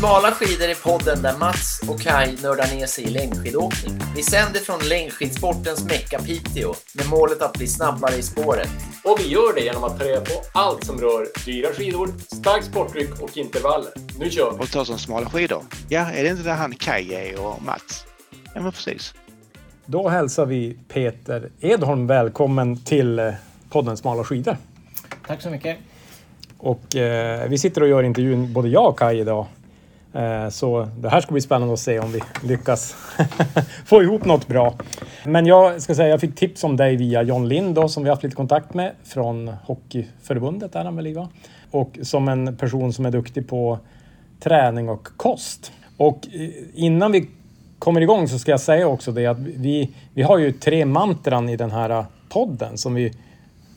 Smala skidor är podden där Mats och Kai nördar ner sig i längdskidåkning. Vi sänder från längdskidsportens Mecka Piteå med målet att bli snabbare i spåret. Och vi gör det genom att ta reda på allt som rör dyra skidor, starkt sporttryck och intervaller. Nu kör vi! Och ta som smala skidor. Ja, är det inte där han Kaj är och Mats? Ja, men precis. Då hälsar vi Peter Edholm välkommen till eh, podden Smala skidor. Tack så mycket. Och eh, vi sitter och gör intervjun både jag och Kaj idag. Eh, så det här ska bli spännande att se om vi lyckas få ihop något bra. Men jag ska säga, jag fick tips om dig via John Lind då, som vi haft lite kontakt med från Hockeyförbundet är han väl i, va? Och som en person som är duktig på träning och kost. Och eh, innan vi kommer igång så ska jag säga också det att vi, vi har ju tre mantran i den här podden som vi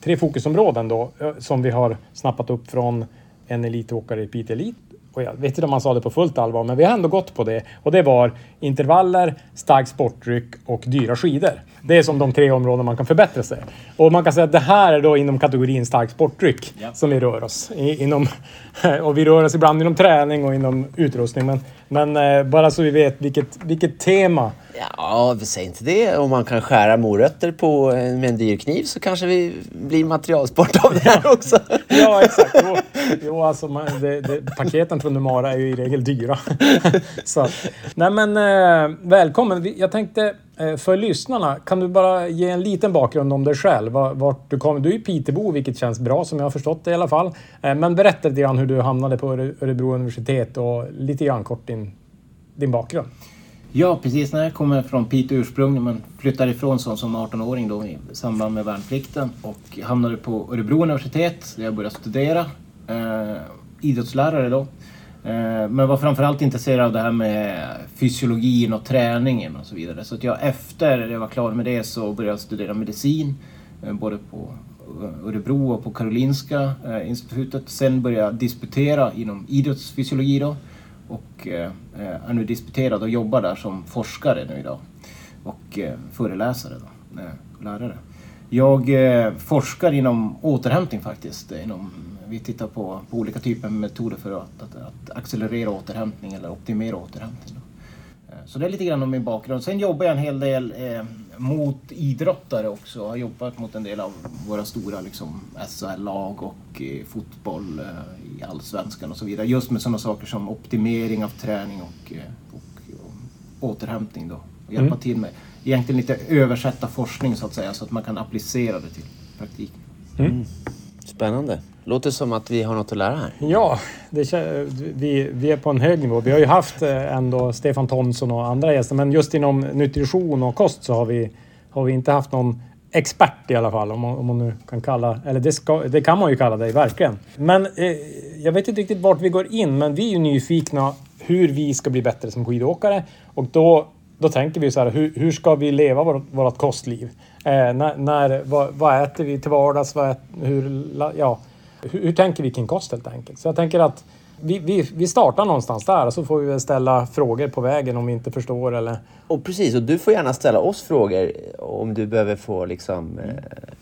tre fokusområden då eh, som vi har snappat upp från en elitåkare i Piteå Elit. Och jag vet inte om han sa det på fullt allvar, men vi har ändå gått på det. Och det var intervaller, starkt sporttryck och dyra skidor. Det är som de tre områden man kan förbättra sig. Och man kan säga att det här är då inom kategorin starkt sporttryck Ja. som vi rör oss. I, inom, och vi rör oss ibland inom träning och inom utrustning. Men, men eh, bara så vi vet vilket, vilket tema Ja, vi säger inte det. Om man kan skära morötter på, eh, med en dyr kniv så kanske vi blir materialsport av det här också. Ja, exakt. Jo, jo alltså, man, det, det, paketen från Numara är ju i regel dyra. Så, nej men eh, välkommen. Jag tänkte Eh, för lyssnarna, kan du bara ge en liten bakgrund om dig själv? Vart du kom? Du är ju Pitebo, vilket känns bra som jag har förstått det i alla fall. Eh, men berätta lite grann hur du hamnade på Örebro universitet och lite grann kort din, din bakgrund. Ja, precis. När jag kommer från Piteå ursprungligen men flyttade ifrån som, som 18-åring då i samband med värnplikten och hamnade på Örebro universitet där jag började studera. Eh, idrottslärare då. Eh, men var framförallt intresserad av det här med fysiologin och träningen och så vidare. Så att jag efter jag var klar med det så började jag studera medicin. Eh, både på eh, Örebro och på Karolinska institutet. Sen började jag disputera inom idrottsfysiologi då. Och är nu disputerad och jobbar där som forskare nu idag. Och föreläsare då, lärare. Jag forskar inom återhämtning faktiskt. Inom, vi tittar på, på olika typer av metoder för att, att, att accelerera återhämtning eller optimera återhämtning. Eh, Så det är lite grann om min bakgrund. Sen jobbar jag en hel del eh, mot idrottare också. Jag har jobbat mot en del av våra stora liksom, SHL-lag och eh, fotboll eh, i allsvenskan och så vidare. Just med sådana saker som optimering av träning och, eh, och, och återhämtning då. Och hjälpa till med egentligen lite översätta forskning så att säga så att man kan applicera det till praktik. Spännande. Låter som att vi har något att lära här. Ja, det, vi, vi är på en hög nivå. Vi har ju haft eh, ändå Stefan Thomsson och andra gäster, men just inom nutrition och kost så har vi, har vi inte haft någon expert i alla fall, om man, om man nu kan kalla... Eller det, ska, det kan man ju kalla dig, verkligen. Men eh, jag vet inte riktigt vart vi går in, men vi är ju nyfikna hur vi ska bli bättre som skidåkare. Och då, då tänker vi så här, hur, hur ska vi leva vårt, vårt kostliv? Eh, när, när, vad, vad äter vi till vardags? Vad ät, hur, ja, hur, hur tänker vi kring kost helt enkelt? Så jag tänker att vi, vi, vi startar någonstans där och så får vi väl ställa frågor på vägen om vi inte förstår eller Och precis, och du får gärna ställa oss frågor om du behöver få liksom, eh,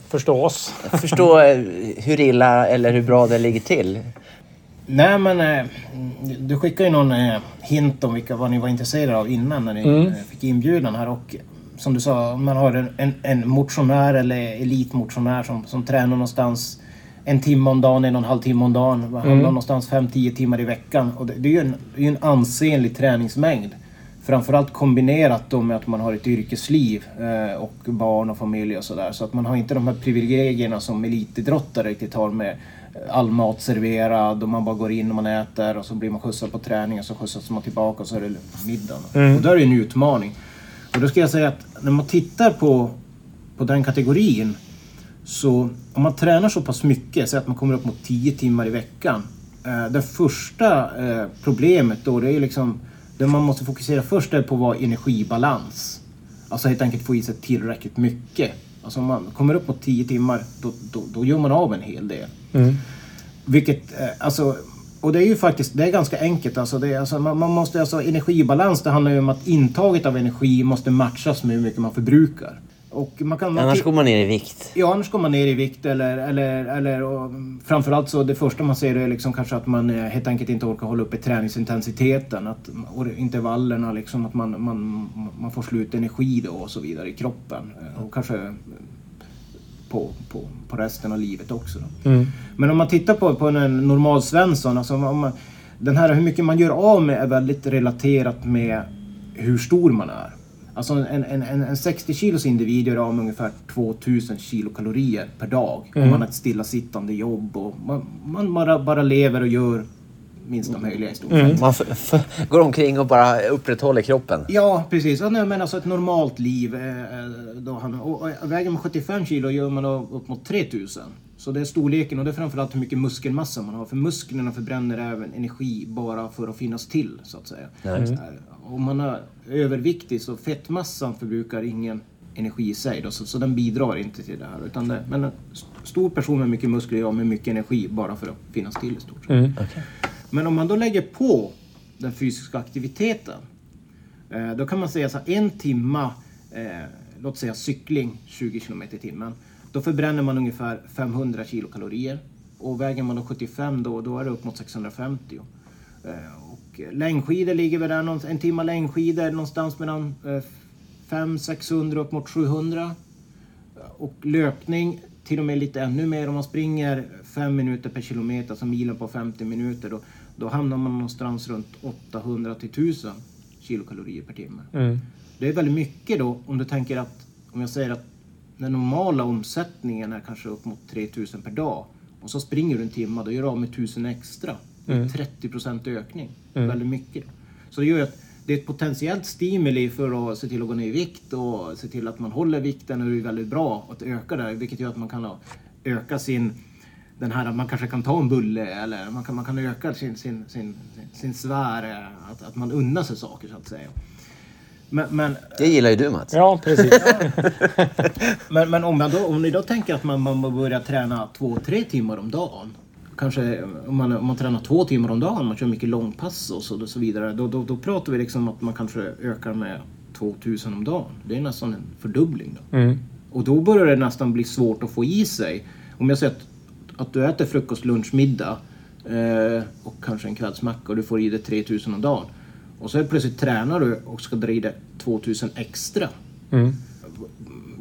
förstå oss. förstå eh, hur illa eller hur bra det ligger till. Nej men eh, du skickade ju någon eh, hint om vilka, vad ni var intresserade av innan när ni Mm. eh, fick inbjudan här och som du sa, om man har en, en, en motionär eller elitmotionär som, som tränar någonstans en timme om dagen, en och en halv timme om dagen. Det handlar någonstans 5-10 timmar i veckan. Och det, det är ju en, det är ju en ansenlig träningsmängd. Framförallt kombinerat då med att man har ett yrkesliv eh, och barn och familj och sådär. Så att man har inte de här privilegierna som elitidrottare riktigt har med all mat serverad och man bara går in och man äter och så blir man skjutsad på träning och så skjutsas man tillbaka och så är det middagen. Och då är det en utmaning. Och då ska jag säga att när man tittar på, på den kategorin så om man tränar så pass mycket, så att man kommer upp mot 10 timmar i veckan. Eh, det första eh, problemet då, det är liksom... Det man måste fokusera först är på vad energibalans. Alltså helt enkelt få i sig tillräckligt mycket. Alltså om man kommer upp mot 10 timmar, då, då, då gör man av en hel del. Vilket, eh, alltså... Och det är ju faktiskt, det är ganska enkelt. Alltså det alltså man, man måste, alltså energibalans, det handlar ju om att intaget av energi måste matchas med hur mycket man förbrukar. Och man kan, man Annars går man ner i vikt. Ja, annars går man ner i vikt eller, eller, eller och framförallt så det första man ser är liksom kanske att man eh, helt enkelt inte orkar hålla uppe träningsintensiteten, att, och intervallerna liksom, att man, man, man får slut energi då och så vidare i kroppen. Eh, Och kanske på, på, på resten av livet också. Då. Men om man tittar på, på en normal Svensson, alltså om man, den här hur mycket man gör av med är väldigt relaterat med hur stor man är. Alltså en, en, en, en 60 kilos individ gör av med ungefär 2000 kilokalorier per dag. Om man har ett stillasittande jobb och man, man bara, bara lever och gör minsta möjliga i stort sett. Man går omkring och bara upprätthåller kroppen. Ja, precis. Ja, nej, men alltså ett normalt liv. Eh, eh, då han, och, och väger man 75 kilo gör man då upp mot 3000. Så det är storleken och det är framförallt hur mycket muskelmassa man har. För musklerna förbränner även energi bara för att finnas till, så att säga. Eh, Om man är överviktig så fettmassan förbrukar ingen energi i sig. Då, så, så den bidrar inte till det här. Utan det, men en st- stor person med mycket muskler gör av med mycket energi bara för att finnas till i stort sett. Men om man då lägger på den fysiska aktiviteten eh, Då kan man säga så här, en timma, eh, låt säga cykling 20 km i timmen. Då förbränner man ungefär 500 kilokalorier. Och väger man då 75 då, då är det upp mot 650. Eh, och längdskidor ligger väl där, någonstans- en timma längdskidor någonstans mellan eh, 500-600 upp mot 700. Och löpning till och med lite ännu mer. Om man springer 5 minuter per kilometer, alltså milen på 50 minuter, då, då hamnar man någonstans runt 800 till 1000 kilokalorier per timme. Det är väldigt mycket då om du tänker att, om jag säger att den normala omsättningen är kanske upp mot 3000 per dag och så springer du en timme, då gör du av med 1000 extra. Det är 30 procent ökning. Väldigt mycket. Så det gör att det är ett potentiellt stimuli för att se till att gå ner i vikt och se till att man håller vikten och det är väldigt bra att öka det, vilket gör att man kan öka sin den här, man kanske kan ta en bulle eller man kan, man kan öka sin, sin, sin, sin, eh, att, att man unnar sig saker så att säga. Men, men, Det gillar ju du Mats. Ja, precis. men, men om, man då, om ni då tänker att man, man börjar träna två, tre timmar om dagen. Kanske om man, om man tränar två timmar om dagen, man kör mycket långpass och så, och så vidare. Då, då, då pratar vi liksom att man kanske ökar med 2000 om dagen. Det är nästan en fördubbling. Då. Mm. Och då börjar det nästan bli svårt att få i sig. Om jag säger att, att du äter frukost, lunch, middag eh, och kanske en kvällsmacka och du får i dig 3000 om dagen. Och så helt plötsligt tränar du och ska dra i dig 2000 extra.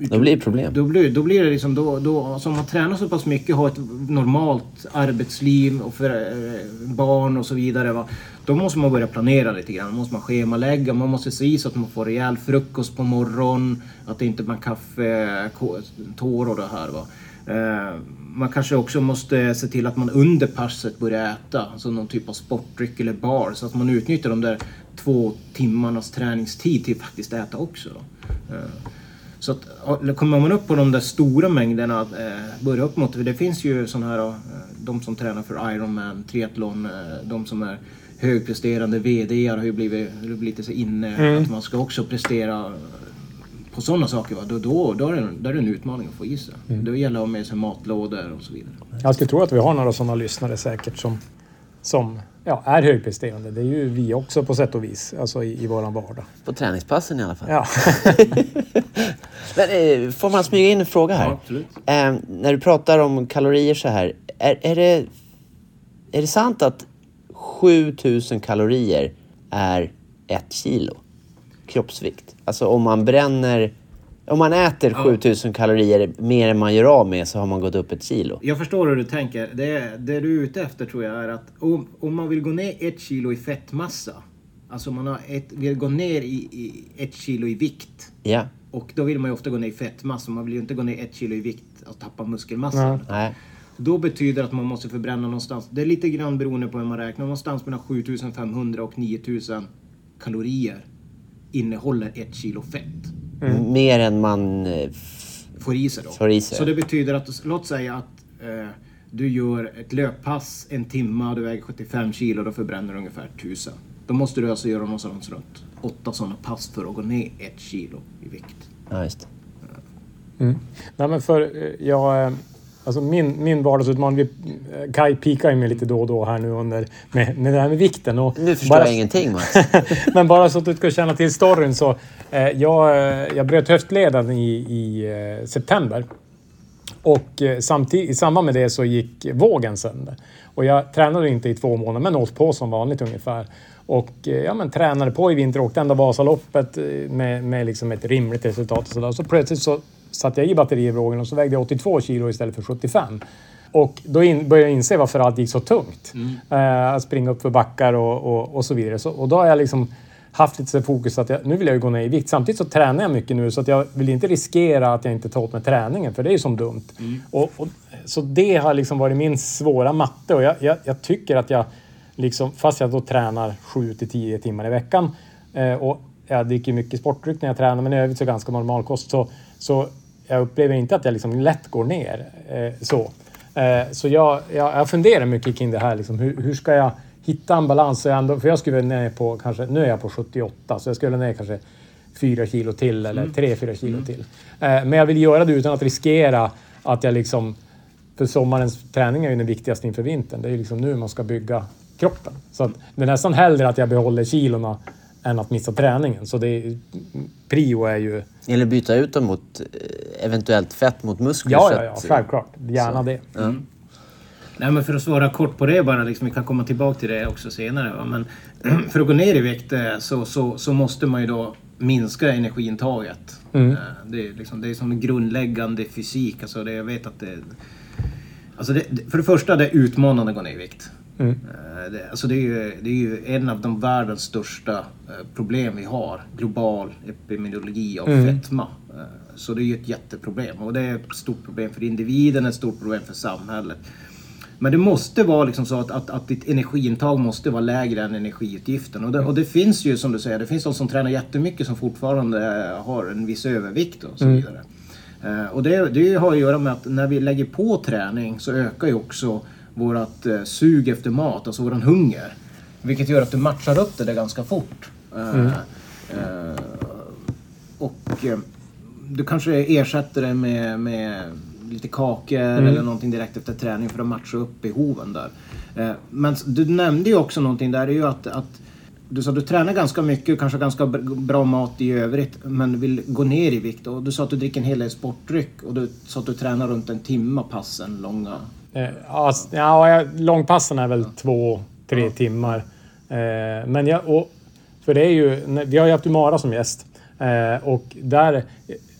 Då blir det problem. Då blir, då blir det liksom, då, då, alltså om man tränar så pass mycket, har ett normalt arbetsliv och för, eh, barn och så vidare. Va? Då måste man börja planera lite grann. Då måste man schemalägga, man måste se så att man får rejäl frukost på morgonen. Att det inte är man kaffe, tår och det här. Va? Eh, man kanske också måste se till att man under passet börjar äta, alltså någon typ av sportdryck eller bar. Så att man utnyttjar de där två timmarnas träningstid till att faktiskt äta också. Eh, så att, kommer man upp på de där stora mängderna, eh, börja upp mot, för det finns ju sådana här, eh, de som tränar för Ironman, triathlon, de som är högpresterande VD har ju blivit, blivit så inne att man ska också prestera på sådana saker. Va? Då, då, då, är det, då är det en utmaning att få i sig. Då gäller det att ha med sig matlådor och så vidare. Jag skulle tro att vi har några sådana lyssnare säkert som, som ja, är högpresterande. Det är ju vi också på sätt och vis, alltså i, i våran vardag. På träningspassen i alla fall. Ja. Men, eh, får man smyga in en fråga här? Ja, absolut. Eh, när du pratar om kalorier så här. Är, är, det, är det sant att 7000 kalorier är ett kilo kroppsvikt? Alltså om man bränner... Om man äter 7000 kalorier mer än man gör av med så har man gått upp ett kilo. Jag förstår hur du tänker. Det, det du är ute efter tror jag är att om, om man vill gå ner ett kilo i fettmassa, alltså man har ett, vill gå ner i, i ett kilo i vikt, Ja. och då vill man ju ofta gå ner i fettmassa, man vill ju inte gå ner ett kilo i vikt och tappa muskelmassa. Nej. Då betyder det att man måste förbränna någonstans, det är lite grann beroende på hur man räknar, någonstans mellan 7500 och 9000 kalorier innehåller ett kilo fett. Mer än man... eh, f- får i sig då. Får i sig. Så det betyder att, låt säga att eh, du gör ett löppass en timme, du väger 75 kilo, då förbränner du ungefär 1000. Då måste du alltså göra någonstans runt åtta sådana pass för att gå ner ett kilo i vikt. Ja, just det. Nej, men för, eh, jag, eh, Alltså min, min vardagsutmaning, vi, Kai pikar ju mig lite då och då här nu under med, med det här med vikten. Och Nu förstår bara- jag ingenting Mats. Men bara så att du ska känna till storyn så. Eh, jag, eh, jag bröt höftleden i, i eh, september. Och eh, samtidigt, i samband med det så gick vågen sönder. Och jag tränade inte i två månader men åt på som vanligt ungefär. Och eh, ja, men tränade på i vinter, åkte ända Vasaloppet eh, med, med liksom ett rimligt resultat. Och så, där. så plötsligt så satte jag i batterivågen och så vägde jag 82 kilo istället för 75. Och då in, började jag inse varför allt gick så tungt. Eh, att springa upp för backar och, och, och så vidare. Så, och då har jag liksom haft lite fokus att jag, nu vill jag ju gå ner i vikt. Samtidigt så tränar jag mycket nu så att jag vill inte riskera att jag inte tar åt mig träningen för det är ju som dumt. Och, och, så det har liksom varit min svåra matte och jag, jag, jag tycker att jag liksom, fast jag då tränar 7 till 10 timmar i veckan eh, och jag dricker mycket sportdryck när jag tränar men i övrigt så ganska normal kost så, så jag upplever inte att jag liksom lätt går ner. Eh, så eh, så jag, jag, jag funderar mycket kring det här. Liksom, hur, hur ska jag hitta en balans? Så jag ändå, för jag skulle ner på kanske, nu är jag på 78 så jag skulle ner kanske 4 kilo till eller 3-4 kilo till. Eh, men jag vill göra det utan att riskera att jag liksom för sommarens träning är ju den viktigaste inför vintern. Det är ju liksom nu man ska bygga kroppen. Så att det är nästan hellre att jag behåller kilorna än att missa träningen. Så det är, prio är ju... Eller byta ut dem mot eh, eventuellt fett mot muskler. Ja, ja, ja, att- självklart. Gärna så. det. Ja. Nej, men för att svara kort på det bara, liksom, vi kan komma tillbaka till det också senare. Va? Men för att gå ner i vikt eh, så, så, så måste man ju då minska energiintaget. Mm. Eh, Det, är liksom, det är som en grundläggande fysik. Alltså det, jag vet att det, alltså det- för det första, det är utmanande att gå ner i vikt. Mm. Eh, Det, alltså det, är ju, det är ju en av de världens största eh, problem vi har. Global epidemiologi av Mm. fetma. Eh, Så det är ju ett jätteproblem. Och det är ett stort problem för individen, ett stort problem för samhället. Men det måste vara liksom så att, att, att ditt energiintag måste vara lägre än energiutgiften. Och det, och det finns ju som du säger, det finns de som tränar jättemycket som fortfarande har en viss övervikt och så vidare. Eh, och det, det har att göra med att när vi lägger på träning så ökar ju också vårt eh, sug efter mat, alltså våran hunger. Vilket gör att du matchar upp det där ganska fort. Eh, eh, och eh, du kanske ersätter det med, med lite kakor eller någonting direkt efter träning för att matcha upp behoven där. Men du nämnde ju också någonting där, är ju att, att du sa att du tränar ganska mycket, kanske ganska br- bra mat i övrigt, men vill gå ner i vikt. Och du sa att du dricker en hel del sportdryck och du sa att du tränar runt en timme passen långa. Eh, ja, ja, långpassen är väl två, tre timmar. Eh, men jag, och, för det är ju, vi har ju haft Umara som gäst. Eh, och där,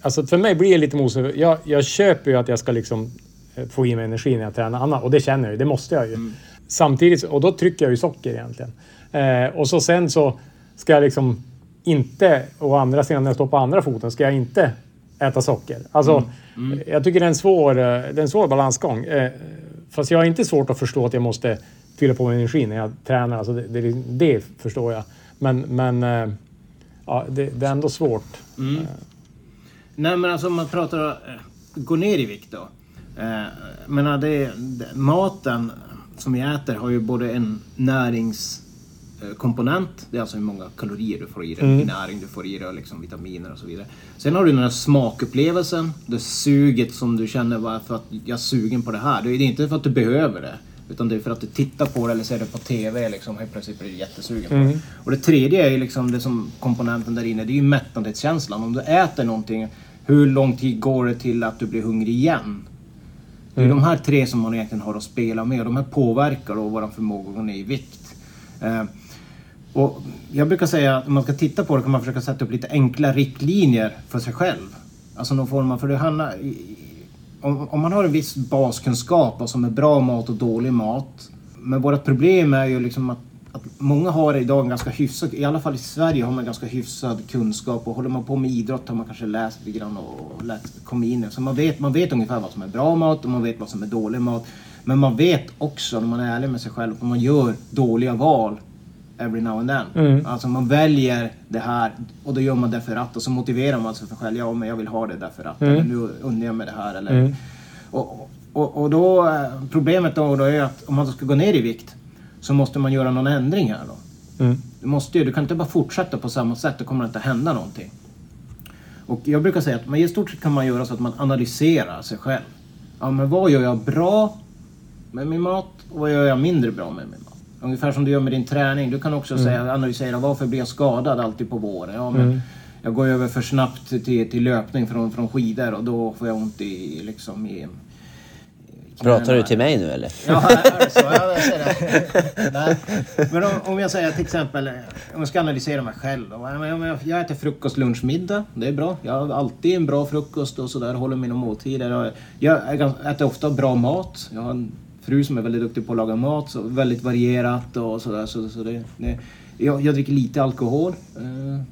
alltså för mig blir det lite motsägelsefullt. Jag, jag köper ju att jag ska liksom få i mig energi när jag tränar annat. Och det känner jag ju, det måste jag ju. Samtidigt, och då trycker jag ju socker egentligen. Och så sen så ska jag liksom inte, å andra sidan när jag står på andra foten, ska jag inte äta socker. Alltså, jag tycker det är en svår, eh, det är en svår balansgång. Eh, Fast jag har inte svårt att förstå att jag måste fylla på med energi när jag tränar. Alltså det, det, det förstår jag. Men, men eh, ja, det, det är ändå svårt. Nej men alltså om man pratar gå ner i vikt då. Men det, maten som vi äter har ju både en näringskomponent, det är alltså hur många kalorier du får i dig, hur näring du får i dig liksom vitaminer och så vidare. Sen har du den här smakupplevelsen, det suget som du känner för att jag är sugen på det här. Det är inte för att du behöver det. Utan det är för att du tittar på det eller ser det på TV liksom helt plötsligt blir du jättesugen på det. Och det tredje är ju liksom det som komponenten där inne, det är ju mättnadskänslan. Om du äter någonting, hur lång tid går det till att du blir hungrig igen? Det är de här tre som man egentligen har att spela med och de här påverkar då vår förmåga att gå ner i vikt. Och jag brukar säga att om man ska titta på det kan man försöka sätta upp lite enkla riktlinjer för sig själv. Alltså någon form av, för det handlar, om, om man har en viss baskunskap vad som är bra mat och dålig mat. Men vårt problem är ju liksom att, att många har idag en ganska hyfsad, i alla fall i Sverige har man ganska hyfsad kunskap och håller man på med idrott har man kanske läst lite grann och läst, kommit in i- Så man vet, man vet ungefär vad som är bra mat och man vet vad som är dålig mat. Men man vet också, när man är ärlig med sig själv, att man gör dåliga val every now and then. Alltså man väljer det här och då gör man det för att och så motiverar man sig för själv. Ja, men jag vill ha det därför att. Eller nu unnar jag mig det här. Eller, och, och, och då, eh, problemet då, då är att om man ska gå ner i vikt så måste man göra någon ändring här då. Du, måste du kan inte bara fortsätta på samma sätt, då kommer det inte hända någonting. Och jag brukar säga att man, i stort sett kan man göra så att man analyserar sig själv. ja, men vad gör jag bra med min mat och vad gör jag mindre bra med min mat? Ungefär som du gör med din träning. Du kan också säga, analysera varför blir jag skadad alltid på våren? Ja, men Jag går över för snabbt till, till löpning från, från skidor och då får jag ont i, liksom, i, Pratar du till mig nu eller? Ja, är det så? Ja, jag säger det. Men om, om jag säger till exempel, om jag ska analysera mig själv. Jag, jag äter frukost, lunch, middag. Det är bra. Jag har alltid en bra frukost och sådär. Håller mina måltider. Jag gans- äter ofta bra mat. Jag har en fru som är väldigt duktig på att laga mat. Så väldigt varierat och sådär. Så, så det, det, jag, jag dricker lite alkohol. Eh,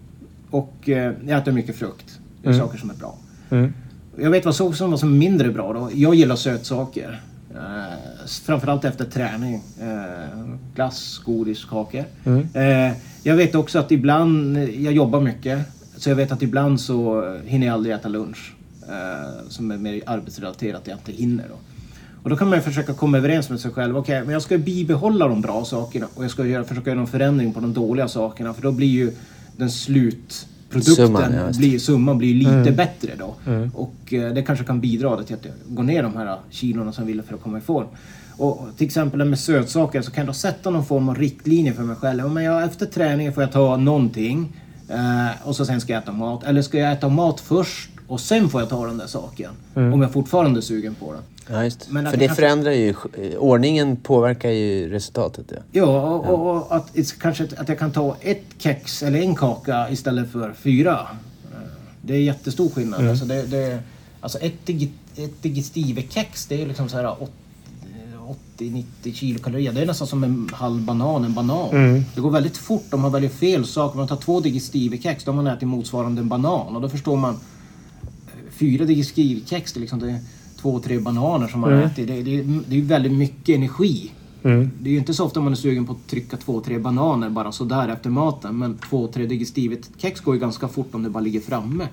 och eh, jag äter mycket frukt. Det är saker som är bra. Mm. Jag vet vad som var som är mindre bra då. Jag gillar sötsaker. Eh, framförallt efter träning. Eh, glass, godis, kakor. Eh, jag vet också att ibland, jag jobbar mycket. Så jag vet att ibland så hinner jag aldrig äta lunch. Eh, som är mer arbetsrelaterat, jag inte hinner då. Och då kan man ju försöka komma överens med sig själv. Okej, men jag ska bibehålla de bra sakerna och jag ska göra, försöka göra någon förändring på de dåliga sakerna. För då blir ju den slutprodukten, Summan, ja, blir, summan blir lite bättre då. Och eh, det kanske kan bidra till att jag går ner de här kilorna som jag ville för att komma i form. Och till exempel med sötsaker så kan jag då sätta någon form av riktlinje för mig själv. Men jag, efter träningen får jag ta någonting eh, och så sen ska jag äta mat. Eller ska jag äta mat först och sen får jag ta den där saken. Om jag fortfarande är sugen på den. Ja, just. Men För det det kanske- förändrar ju... Ordningen påverkar ju resultatet. Ja. Ja, och, och, och att, kanske att- jag kan ta ett kex eller en kaka istället för fyra. Eh, Det är jättestor skillnad. Alltså, det, det, alltså ett, digestivekex det är liksom så här åt- 80-90 kilokalorier. Det är nästan som en halv banan, en banan. Det går väldigt fort om man väljer fel sak. Om man tar två digestivekex då har man ätit motsvarande en banan. Och då förstår man fyra digestivkex, det är liksom det två, tre bananer som man har ätit. Det, det, det är ju väldigt mycket energi. Det är ju inte så ofta man är sugen på att trycka två, tre bananer bara sådär efter maten. Men två, tre digestivet-kex går ju ganska fort om det bara ligger framme.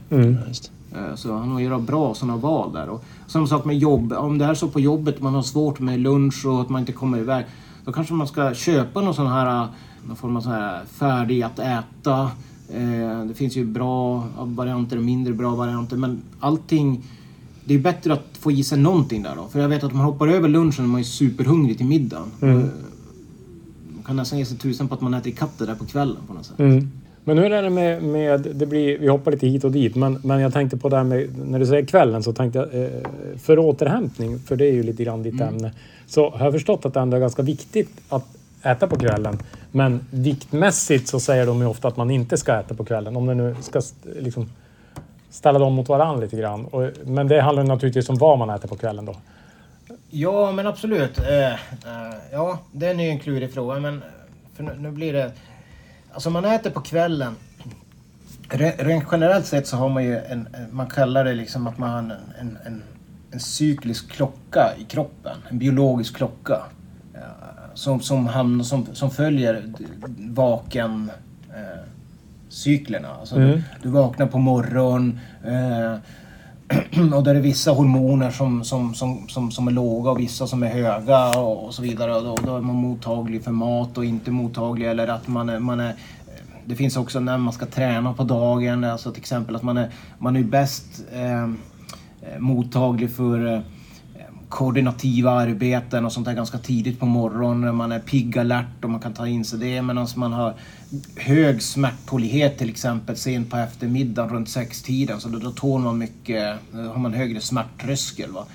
Just. Eh, Så han har göra bra sådana val där. Och samma sak med jobb. Om det är så på jobbet man har svårt med lunch och att man inte kommer iväg. Då kanske man ska köpa någon sån här, någon form av sån här färdig att äta. Eh, Det finns ju bra varianter och mindre bra varianter. Men allting. Det är bättre att få i sig någonting där då. För jag vet att om man hoppar över lunchen är man ju superhungrig till middagen. Eh, Man kan nästan ge sig tusen på att man äter ikapp det där på kvällen på något sätt. Mm. Men hur är det med, med det blir, vi hoppar lite hit och dit, men, men jag tänkte på det här med, när du säger kvällen så tänkte jag, eh, för återhämtning, för det är ju lite grann ditt ämne, så har jag förstått att det ändå är ganska viktigt att äta på kvällen. Men viktmässigt så säger de ju ofta att man inte ska äta på kvällen, om det nu ska liksom ställa dem mot varandra lite grann. Och, men det handlar naturligtvis om vad man äter på kvällen då. Ja, men absolut. Eh, eh, ja, det är ju en klurig fråga, men eh, för nu, nu blir det... Alltså man äter på kvällen. Re- Rent generellt sett så har man ju en, man kallar det liksom att man har en, en, en, en cyklisk klocka i kroppen. En biologisk klocka. eh, Som, som, hamnar, som, som följer vaken cyklerna. Alltså du, du vaknar på morgonen eh, och där är vissa hormoner som, som, som, som, som är låga och vissa som är höga och, och så vidare. Och då, då är man mottaglig för mat och inte mottaglig. Eller att man är, man är det finns också när man ska träna på dagen, alltså till exempel att man är, man är bäst eh, eh, mottaglig för eh, koordinativa arbeten och sånt där ganska tidigt på morgonen. Man är pigg, alert och man kan ta in sig det. Medan man har hög smärttålighet till exempel sent på eftermiddagen runt sextiden. Så då, då tål man mycket, då har man högre smärttröskel. Va?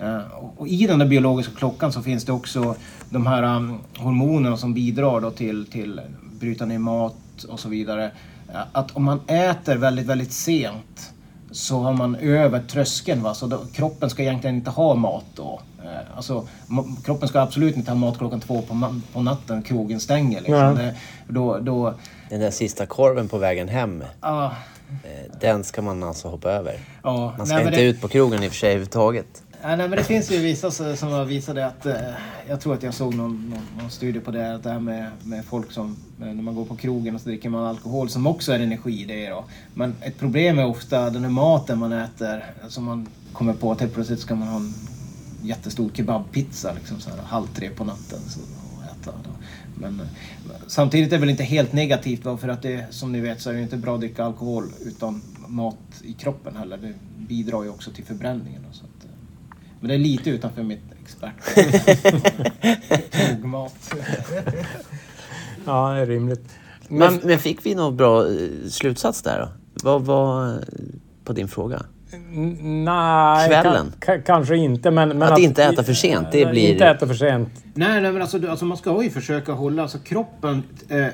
Eh, och- i den där biologiska klockan så finns det också de här um, hormonerna som bidrar då till, till bryta ner mat och så vidare. Eh, att om man äter väldigt, väldigt sent så har man över tröskeln. Va? Så då, kroppen ska egentligen inte ha mat då. Eh, Alltså, kroppen ska absolut inte ha mat klockan två på, på natten, krogen stänger. Liksom. Nej. Det, då, då, Den där sista korven på vägen hem, ah, den ska man alltså hoppa över. ja. Man ska Nej, inte det- ut på krogen i och för sig överhuvudtaget. Ja, nej, men det finns ju vissa som har visat det att... Eh, jag tror att jag såg någon, någon, någon studie på det, att det här med, med folk som... Eh, när man går på krogen och så dricker man alkohol som också är energi i det då. Men ett problem är ofta den här maten man äter, som man kommer på att helt plötsligt ska man ha en jättestor kebabpizza liksom så här halv tre på natten. Så, och äta då. Men eh, samtidigt är det väl inte helt negativt för att det som ni vet så är det inte bra att dricka alkohol utan mat i kroppen heller. Det bidrar ju också till förbränningen. och Så men det är lite utanför mitt expert. Tågmat. Ja, det är rimligt. Men, men fick vi någon bra eh, slutsats där då? Vad var eh, på din fråga? Nej, Kvällen? ka- kanske inte. Men, men Att inte äta för sent, det blir- Inte äta för sent. Nej, nej men alltså, alltså man ska ju försöka hålla, alltså kroppen, eh,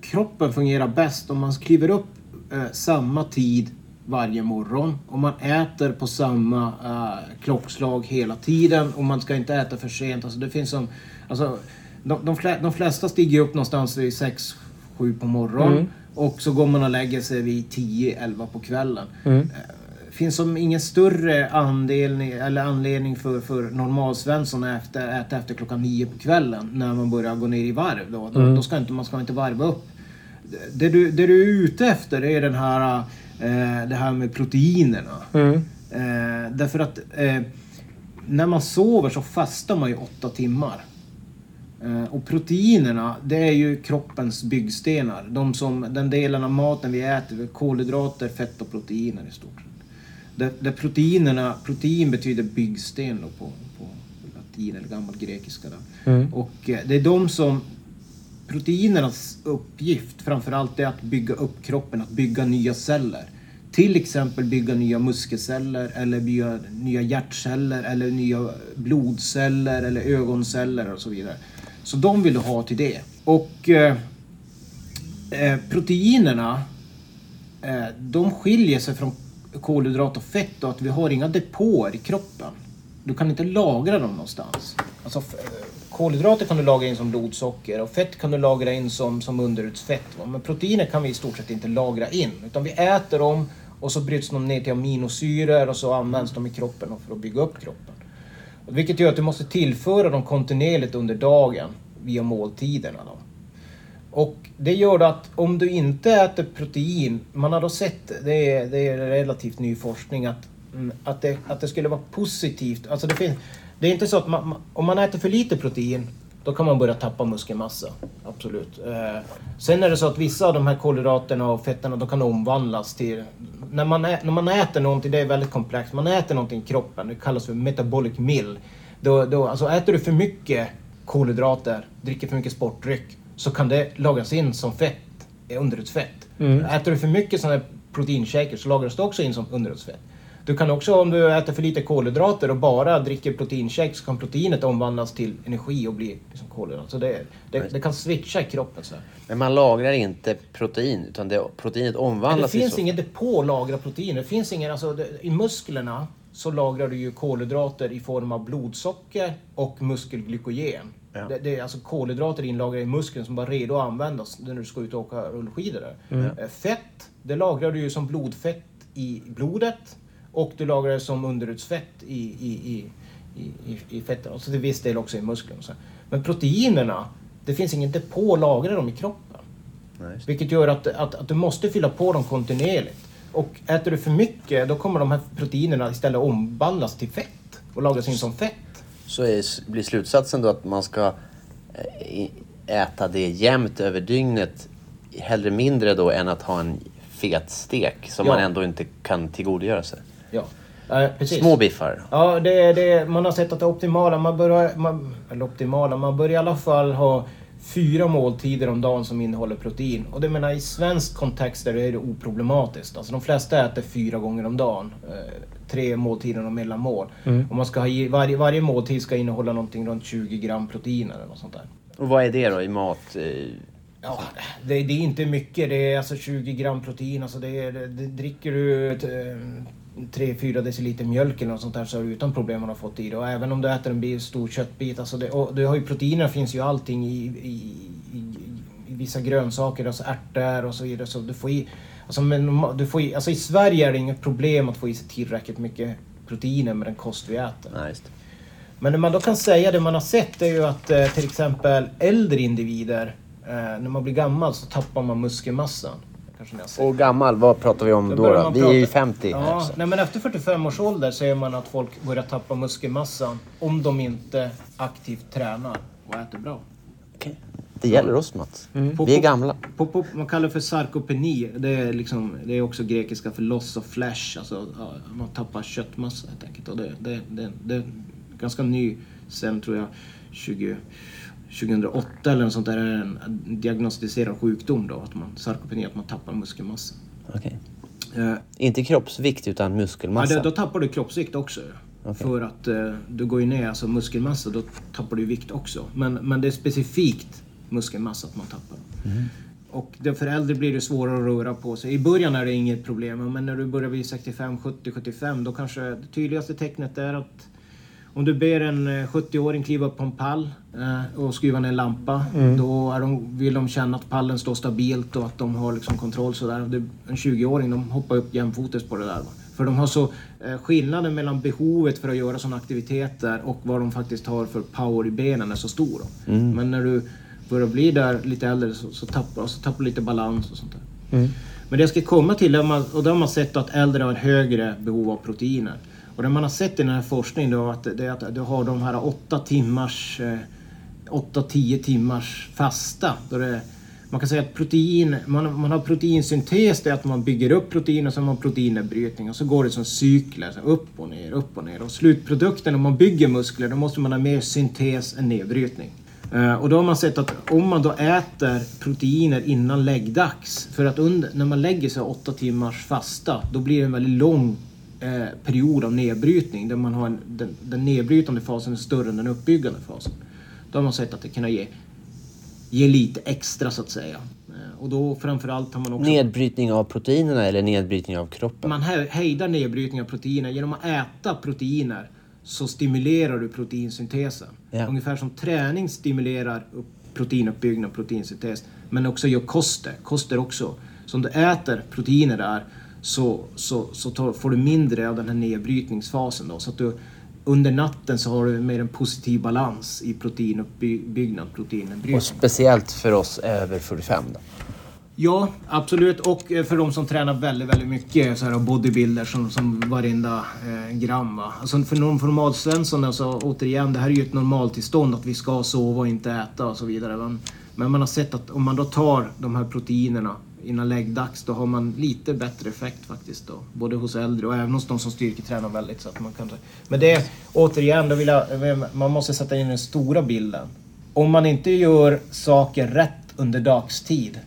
kroppen fungerar bäst om man kliver upp eh, samma tid varje morgon. Om man äter på samma eh, klockslag hela tiden och man ska inte äta för sent. Alltså det finns som, alltså, de, de, flä, de flesta stiger upp någonstans vid 6-7 på morgonen och så går man och lägger sig vid 10-11 på kvällen. Eh, finns som ingen större anledning, eller anledning för, för normalsvensson att efter, äta efter klockan nio på kvällen när man börjar gå ner i varv. Då, då, då ska inte, man ska inte varva upp. Det du, det du är ute efter är den här, det här med proteinerna. Eh, därför att eh, när man sover så fastar man ju åtta timmar. Eh, Och proteinerna, det är ju kroppens byggstenar. De som, den delen av maten vi äter, kolhydrater, fett och proteiner i stort sett. Där, proteinerna, protein betyder byggsten då på, på latin eller gammal grekiska. Då. Och eh, det är de som, proteinernas uppgift framförallt är att bygga upp kroppen, att bygga nya celler. Till exempel bygga nya muskelceller eller bygga nya hjärtceller eller nya blodceller eller ögonceller och så vidare. Så de vill du ha till det. Och eh, eh proteinerna eh, de skiljer sig från kolhydrat och fett och att vi har inga depåer i kroppen. Du kan inte lagra dem någonstans. Alltså, kolhydrater kan du lagra in som blodsocker och fett kan du lagra in som, som underutsfett. Men proteiner kan vi i stort sett inte lagra in. Utan vi äter dem och så bryts de ner till aminosyror och så används de i kroppen för att bygga upp kroppen. Vilket gör att du måste tillföra dem kontinuerligt under dagen via måltiderna. Då. Och det gör att om du inte äter protein, man har då sett, det är, det är relativt ny forskning, att, mm, att, det, att det skulle vara positivt. Alltså det, finns, det är inte så att man, om man äter för lite protein, då kan man börja tappa muskelmassa. Absolut. Eh, sen är det så att vissa av de här kolhydraterna och fetterna, de kan omvandlas till... När man, ä, när man äter någonting, det är väldigt komplext, man äter någonting i kroppen, det kallas för metabolic mill. Då, då, alltså äter du för mycket kolhydrater, dricker för mycket sportdryck, så kan det lagras in som fett, eh, underutsfett. Äter du för mycket sådana här proteinshakers så lagras det också in som underutsfett. Du kan också, om du äter för lite kolhydrater och bara dricker proteinshake så kan proteinet omvandlas till energi och bli liksom kolhydrat. Så det, det, det kan switcha i kroppen. Så. Men man lagrar inte protein, utan det, proteinet Men det omvandlas finns ingen depå att lagra protein. Det finns ingen, alltså, det, I musklerna så lagrar du ju kolhydrater i form av blodsocker och muskelglykogen. Ja. Det, det är alltså kolhydrater inlagrade i muskeln som bara är redo att användas när du ska ut och åka rullskidor. Där. Eh, Fett, det lagrar du ju som blodfett i blodet och du lagrar det som underutsfett i, i, i, i, i, fetten. Och så till viss del också i så. Men proteinerna, det finns ingen depå att lagra dem i kroppen. Det. Vilket gör att, att, att du måste fylla på dem kontinuerligt. Och äter du för mycket, då kommer de här proteinerna istället omvandlas till fett och lagras in som fett. Så är, blir slutsatsen då att man ska eh, äta det jämnt över dygnet, hellre mindre då än att ha en fet stek som Ja. man ändå inte kan tillgodogöra sig. Ja, eh, precis. Små biffar. Ja, det, är- det, man har sett att det optimala, man börjar, man, eller optimala, man bör i alla fall ha fyra måltider om dagen som innehåller protein. Och det menar i svensk kontext är det, är det oproblematiskt. Alltså de flesta äter fyra gånger om dagen. Eh, tre måltider och mellanmål. Och man ska ha, i- varje, varje måltid ska innehålla någonting runt 20 gram protein eller något sånt där. Och vad är det då i mat? eh, Ja, det, det är inte mycket. Det är alltså 20 gram protein. Alltså det är, det, det, dricker du ett, eh, 3-4 deciliter mjölk eller något sånt där så är det utan problem man har fått i det. Och även om du äter en stor köttbit. Alltså det, och du har ju proteiner finns ju allting i, i, i, i vissa grönsaker, alltså ärtor och så vidare. Så du får i, alltså, men, du får i, alltså i Sverige är det inget problem att få i sig tillräckligt mycket proteiner med den kost vi äter. Nej. Men det man då kan säga, det man har sett är ju att eh, till exempel äldre individer, eh, när man blir gammal så tappar man muskelmassan. Kanske ni har sett. Och gammal, vad pratar vi om Då då? Vi är ju prata- 50 här. Ja, så. nej, men efter 45 års ålder ser man att folk börjar tappa muskelmassan om de inte aktivt tränar och äter bra. Okej. Det gäller oss Mats. På- Vi är gamla. På, på, man kallar det för sarkopeni. Det är, liksom, det är också grekiska för loss of flesh. Alltså man tappar köttmassa helt enkelt. Och det, det, det, det ganska ny sen tror jag 20, 2008 eller något sånt där är en diagnostiserad sjukdom då, att man, sarkopeni, att man tappar muskelmassa. Okej. Eh, Inte kroppsvikt utan Ja, muskelmassa. det, då tappar du kroppsvikt också. För att eh, du går ju ner, alltså muskelmassa, då tappar du vikt också. Men, men det är specifikt muskelmassa att man tappar. Och det, för äldre blir det svårare att röra på sig. I början är det inget problem, men när du börjar bli 65, 70, 75 då kanske det tydligaste tecknet är att om du ber en eh, 70-åring kliva upp på en pall eh, och skruva ner en lampa, då är de, vill de känna att pallen står stabilt och att de har liksom kontroll sådär. En 20-åring de hoppar upp jämfotes på det där. För de har så eh, skillnaden mellan behovet för att göra sådana aktiviteter och vad de faktiskt har för power i benen är så stor. Då. Men när du börjar bli där lite äldre så, så tappar så tappar du lite balans och sånt där. Men det jag ska komma till, och då har man sett att äldre har högre behov av proteiner. Och det man har sett i den här forskningen då att det är att du har de här åtta timmars, eh, 8-10 timmars fasta. Då det, man kan säga att protein, man, man har proteinsyntes, det är att man bygger upp protein och så har man proteinnedbrytning och så går det som cykler, så upp och ner, upp och ner. Och slutprodukten om man bygger muskler, då måste man ha mer syntes än nedbrytning. Eh, och då har man sett att om man då äter proteiner innan läggdags, för att under, när man lägger sig åtta timmars fasta, då blir det en väldigt lång eh, period av nedbrytning där man har en, den, den nedbrytande fasen är större än den uppbyggande fasen. Då har man sett att det kan ge, ge lite extra så att säga. Eh, och då framförallt har man också... Nedbrytning av proteinerna eller nedbrytning av kroppen? Man he- hejdar nedbrytning av proteiner. Genom att äta proteiner så stimulerar du proteinsyntesen. Ja. Ungefär som träning stimulerar upp proteinuppbyggnad och proteinsyntes. Men också gör koster. Koster också. Så om du äter proteiner där så, så, så tar, får du mindre av den här nedbrytningsfasen. Då, så att du under natten så har du mer en positiv balans i proteinuppbyggnad, proteinnedbrytning. Och speciellt för oss över 45 då? Ja, absolut. Och eh, för de som tränar väldigt, väldigt mycket så här bodybuilders som, som varenda eh, gram. Va? Alltså för normalsvensson, alltså återigen, det här är ju ett normaltillstånd att vi ska sova och inte äta och så vidare. Men, men man har sett att om man då tar de här proteinerna innan läggdags, då har man lite bättre effekt faktiskt. Då. Både hos äldre och även hos de som styrketränar väldigt. Så att man kan... Men det, är, återigen, då vill jag, man måste sätta in den stora bilden. Om man inte gör saker rätt under dagstid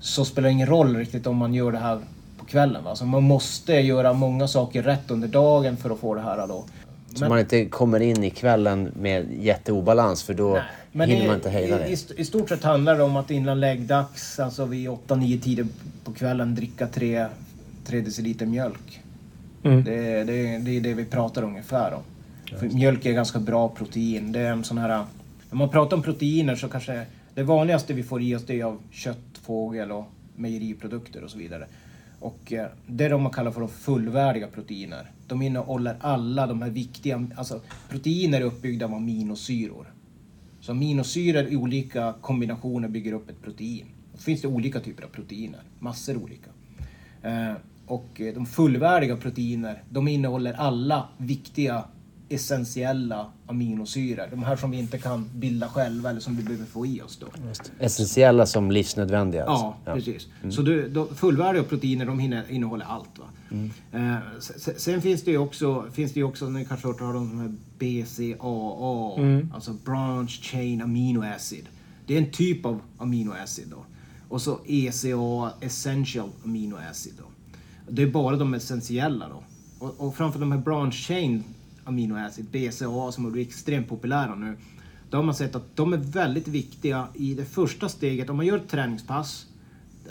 så spelar det ingen roll riktigt om man gör det här på kvällen. Va? Alltså man måste göra många saker rätt under dagen för att få det här då. Så man inte kommer in i kvällen med jätteobalans för då Men hinner man inte hejda i, det. i, I stort sett handlar det om att innan läggdags, alltså vid 8-9 tider på kvällen, dricka 3, 3 deciliter mjölk. Mm. Det, är- det, det är det vi pratar ungefär om. För mjölk är ganska bra protein. Det är en sån här... När man pratar om proteiner så kanske det vanligaste vi får i oss det är av kött, fågel och mejeriprodukter och så vidare. Och eh, det är de man kallar för de fullvärdiga proteiner. De innehåller alla de här viktiga... Alltså proteiner är uppbyggda av aminosyror. Så aminosyror i olika kombinationer bygger upp ett protein. Då finns det olika typer av proteiner, massor olika. Eh, och eh, de fullvärdiga proteiner, de innehåller alla viktiga essentiella aminosyror. De här som vi inte kan bilda själva eller som vi behöver få i oss då. Essentiella som livsnödvändiga. Ja, alltså. precis. Så du, de, fullvärdiga proteiner de hinner, innehåller allt. Va? Eh, sen, sen finns det ju också, finns det ju också ni kanske har hört talas om de här BCAA, alltså branch chain amino acid. Det är en typ av amino acid då. Och så ECA, essential amino acid då. Det är bara de essentiella då. Och, och framför de här branch chain amino acid, BCAA, som har blivit extremt populära nu. Då har man sett att de är väldigt viktiga i det första steget. Om man gör ett träningspass,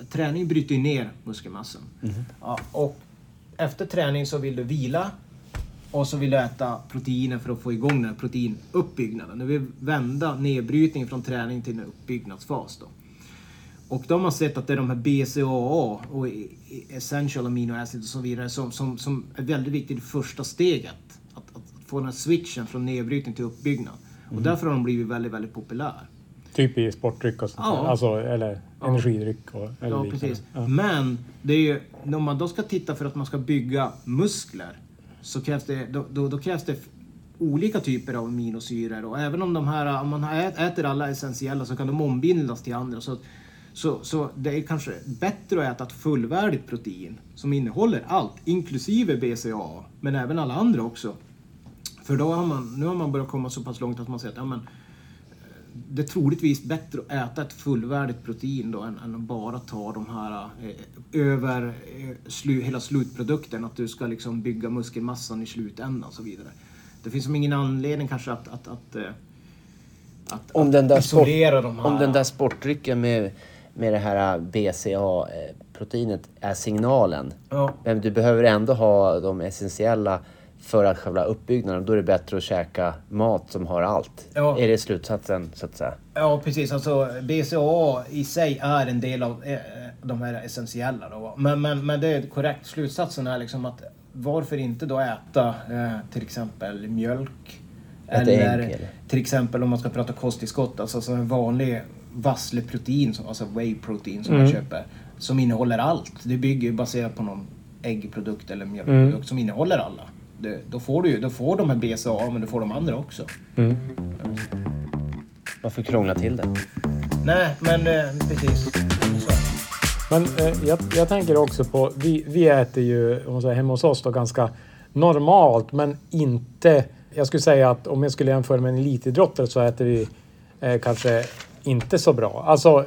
träning bryter ju ner muskelmassan. Ja, och efter träning så vill du vila och så vill du äta proteiner för att få igång den här proteinuppbyggnaden. Du vill vända nedbrytningen från träning till en uppbyggnadsfas. Då. Och då har man sett att det är de här BCAA och i- i- essential amino acid och så vidare som, som, som är väldigt viktigt i första steget. Få den här switchen från nedbrytning till uppbyggnad. Och därför har de blivit väldigt, väldigt populär. Typ i sportdryck och sånt Ja. Alltså, eller energidryck och eller Ja, precis. Ja. Men det är ju, om man då ska titta för att man ska bygga muskler så krävs det, då, då, då krävs det olika typer av aminosyror och även om de här, om man ät- äter alla essentiella så kan de ombildas till andra. Så, så, så det är kanske bättre att äta ett fullvärdigt protein som innehåller allt, inklusive BCAA, men även alla andra också. För då har man, nu har man börjat komma så pass långt att man säger att ja, men, eh, det är troligtvis bättre att äta ett fullvärdigt protein då än, än att bara ta de här eh, över eh, slu, hela slutprodukten. Att du ska liksom bygga muskelmassan i slutändan och så vidare. Det finns som ingen anledning kanske att, att, att, eh, att, Om den där, sport, isolera de här. om den där sportdrycken med, med det här BCA-proteinet är signalen. Ja. Men du behöver ändå ha de essentiella för att själva uppbyggnaden. Då är det bättre att käka mat som har allt. Ja. Är det slutsatsen så att säga? Ja, precis. Alltså, BCAA i sig är en del av eh, de här essentiella. Då. Men, men, men det är korrekt. Slutsatsen är liksom att varför inte då äta eh, till exempel mjölk? Äta eller ägg, eller? till exempel om man ska prata kosttillskott, alltså som en vanlig vassleprotein, alltså whey protein som man köper. Som innehåller allt. Det bygger ju baserat på någon äggprodukt eller mjölkprodukt som innehåller alla. Det, då får du ju, då får de här BCAA men du får de andra också. Varför krångla till det? Nej, men eh, precis. Så. Men eh, jag, jag tänker också på, vi, vi äter ju om man säger, hemma hos oss då ganska normalt men inte, jag skulle säga att om jag skulle jämföra med en elitidrottare så äter vi eh, kanske inte så bra. Alltså, eh,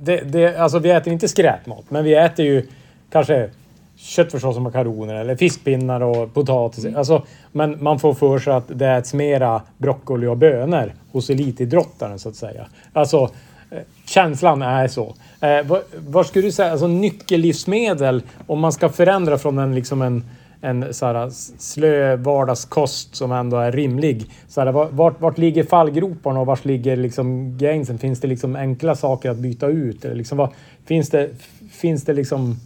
det, det, alltså vi äter inte skräpmat men vi äter ju kanske köttfärssås och makaroner eller fiskpinnar och potatis. Alltså, men man får för sig att det äts mera broccoli och bönor hos elitidrottaren så att säga. Alltså eh, känslan är så. Eh, vad, vad skulle du säga, alltså nyckellivsmedel om man ska förändra från en liksom en en så här, slö vardagskost som ändå är rimlig. Så här, vart- vart, ligger fallgroparna och vart ligger liksom gränsen? Finns det liksom enkla saker att byta ut? Eller liksom, vad, finns, det, finns det liksom...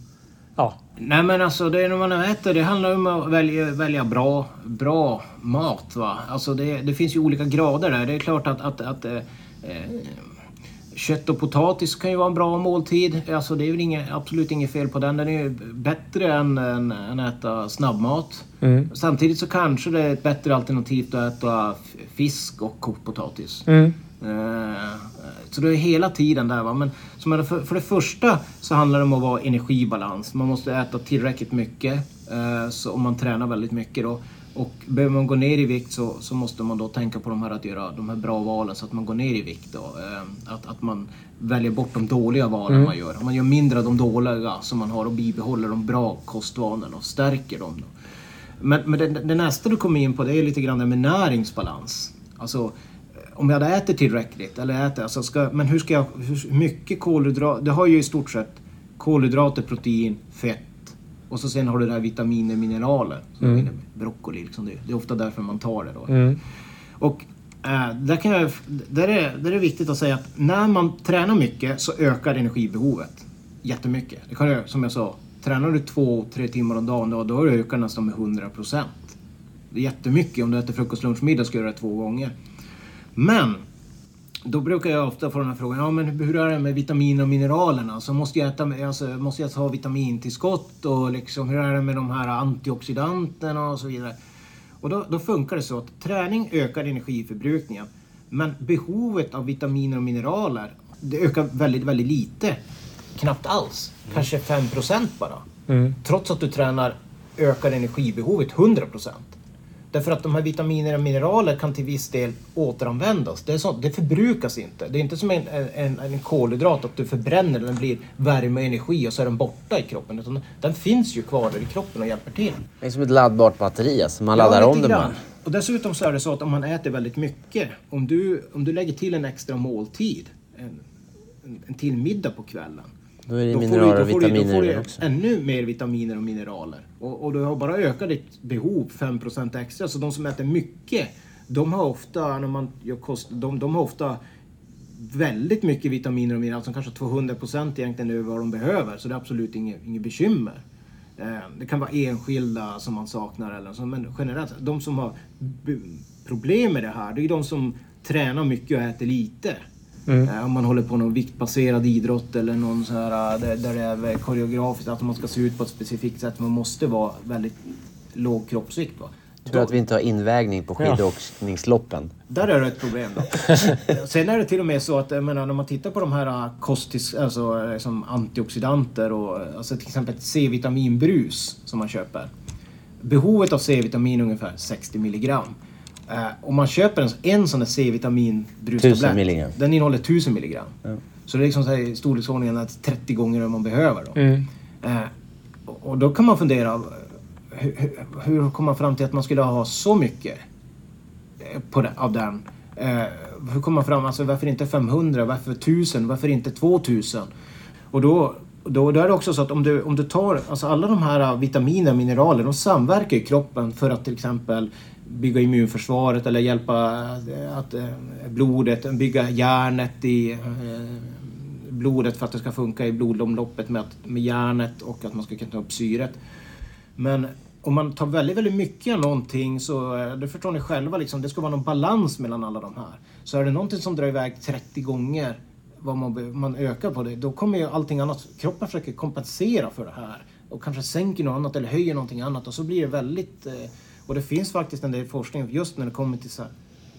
Ja, Nej men alltså det är när man äter, det handlar om att välja, välja bra, bra mat. Va? Alltså det, det finns ju olika grader där. Det är klart att, att, att eh, eh, kött och potatis kan ju vara en bra måltid. Alltså det är väl inget, absolut inget fel på den. Den är ju bättre än, än, än att äta snabbmat. Samtidigt så kanske det är ett bättre alternativ att äta fisk och kokt potatis. Eh, Så det är hela tiden där. Va? Men som för, för det första så handlar det om att vara energibalans. Man måste äta tillräckligt mycket eh, så om man tränar väldigt mycket. Då. Och behöver man gå ner i vikt så, så måste man då tänka på de här att göra de här bra valen så att man går ner i vikt. Då. Eh, Att, att man väljer bort de dåliga valen man gör. Man gör mindre av de dåliga som man har och bibehåller de bra kostvanorna och stärker dem. Då. Men, men det, det nästa du kommer in på det är lite grann det med näringsbalans. Alltså om jag hade ätit tillräckligt, eller äter, alltså ska, men hur ska jag, hur mycket kolhydrater, det har ju i stort sett kolhydrater, protein, fett och så sen har du det här vitaminer, mineraler. Mm. Broccoli, liksom det, det är ofta därför man tar det då. Och eh, där, kan jag, där, är, där är det viktigt att säga att när man tränar mycket så ökar energibehovet jättemycket. Det kan jag, som jag sa, tränar du två, tre timmar om dagen då, då du ökat nästan med 100 procent. Det är jättemycket. Om du äter frukost, lunch, middag ska du göra det två gånger. Men då brukar jag ofta få den här frågan, ja men hur är det med vitaminer och mineralerna? Så måste jag, äta, alltså, måste jag ta vitamintillskott och liksom, hur är det med de här antioxidanterna och så vidare? Och då, då funkar det så att träning ökar energiförbrukningen. Men behovet av vitaminer och mineraler, det ökar väldigt, väldigt lite. Knappt alls. Kanske 5% bara. Trots att du tränar ökar energibehovet 100%. Därför att de här vitaminer och mineraler kan till viss del återanvändas. Det, är sånt, det förbrukas inte. Det är inte som en, en, en kolhydrat att du förbränner den blir värme och energi och så är den borta i kroppen. Utan den finns ju kvar i kroppen och hjälper till. Det är som ett laddbart batteri, alltså. Man laddar Ja, om det bara. Och dessutom så är det så att om man äter väldigt mycket, om du, om du lägger till en extra måltid, en, en, en till middag på kvällen. Då är det då får mineraler du- och då får du- vitaminer får du ännu mer vitaminer och mineraler. Och, och du har bara ökat ditt behov 5% extra. Så de som äter mycket, de har ofta, när man gör kost, de, de har ofta väldigt mycket vitaminer och mineraler, som kanske 200% egentligen över vad de behöver. Så det är absolut inget, inget bekymmer. Eh, Det kan vara enskilda som man saknar eller så, men generellt, de som har problem med det här, det är de som tränar mycket och äter lite. Eh, Om man håller på någon viktbaserad idrott eller någon så här, eh, där, där det är koreografiskt, att man ska se ut på ett specifikt sätt. Man måste vara väldigt låg kroppsvikt. Va? Tur att vi inte har invägning på Ja. skidåkningsloppen. Där är det ett problem då. Sen är det till och med så att jag menar, när man tittar på de här äh, kostis, alltså, äh, som antioxidanter och alltså till exempel C-vitaminbrus som man köper. behovet av C-vitamin är ungefär 60 milligram. Eh, om man köper en, en sån där C-vitamin Tusen milligram. den innehåller 1000 milligram. Så det är liksom så här i storleksordningen att 30 gånger vad man behöver. Då. Mm. Eh, och då kan man fundera, eh, hur, hur, kom man fram till att man skulle ha så mycket eh, på det, av den? Eh, hur kom man fram, alltså varför inte 500, varför 1000, varför inte 2000? Och då, då, då är det också så att om du, om du tar, alltså alla de här eh, vitaminer och mineraler, de samverkar i kroppen för att till exempel bygga immunförsvaret eller hjälpa eh, att, eh, blodet, bygga järnet i eh, blodet för att det ska funka i blodomloppet med, att, med järnet och att man ska kunna ta upp syret. Men om man tar väldigt, väldigt mycket av någonting så, det förstår ni själva, liksom, det ska vara någon balans mellan alla de här. Så är det någonting som drar iväg 30 gånger vad man, man ökar på det, då kommer ju allting annat, kroppen försöker kompensera för det här. Och kanske sänker något annat eller höjer någonting annat och så blir det väldigt... Eh, och det finns faktiskt en del forskning just när det kommer till så här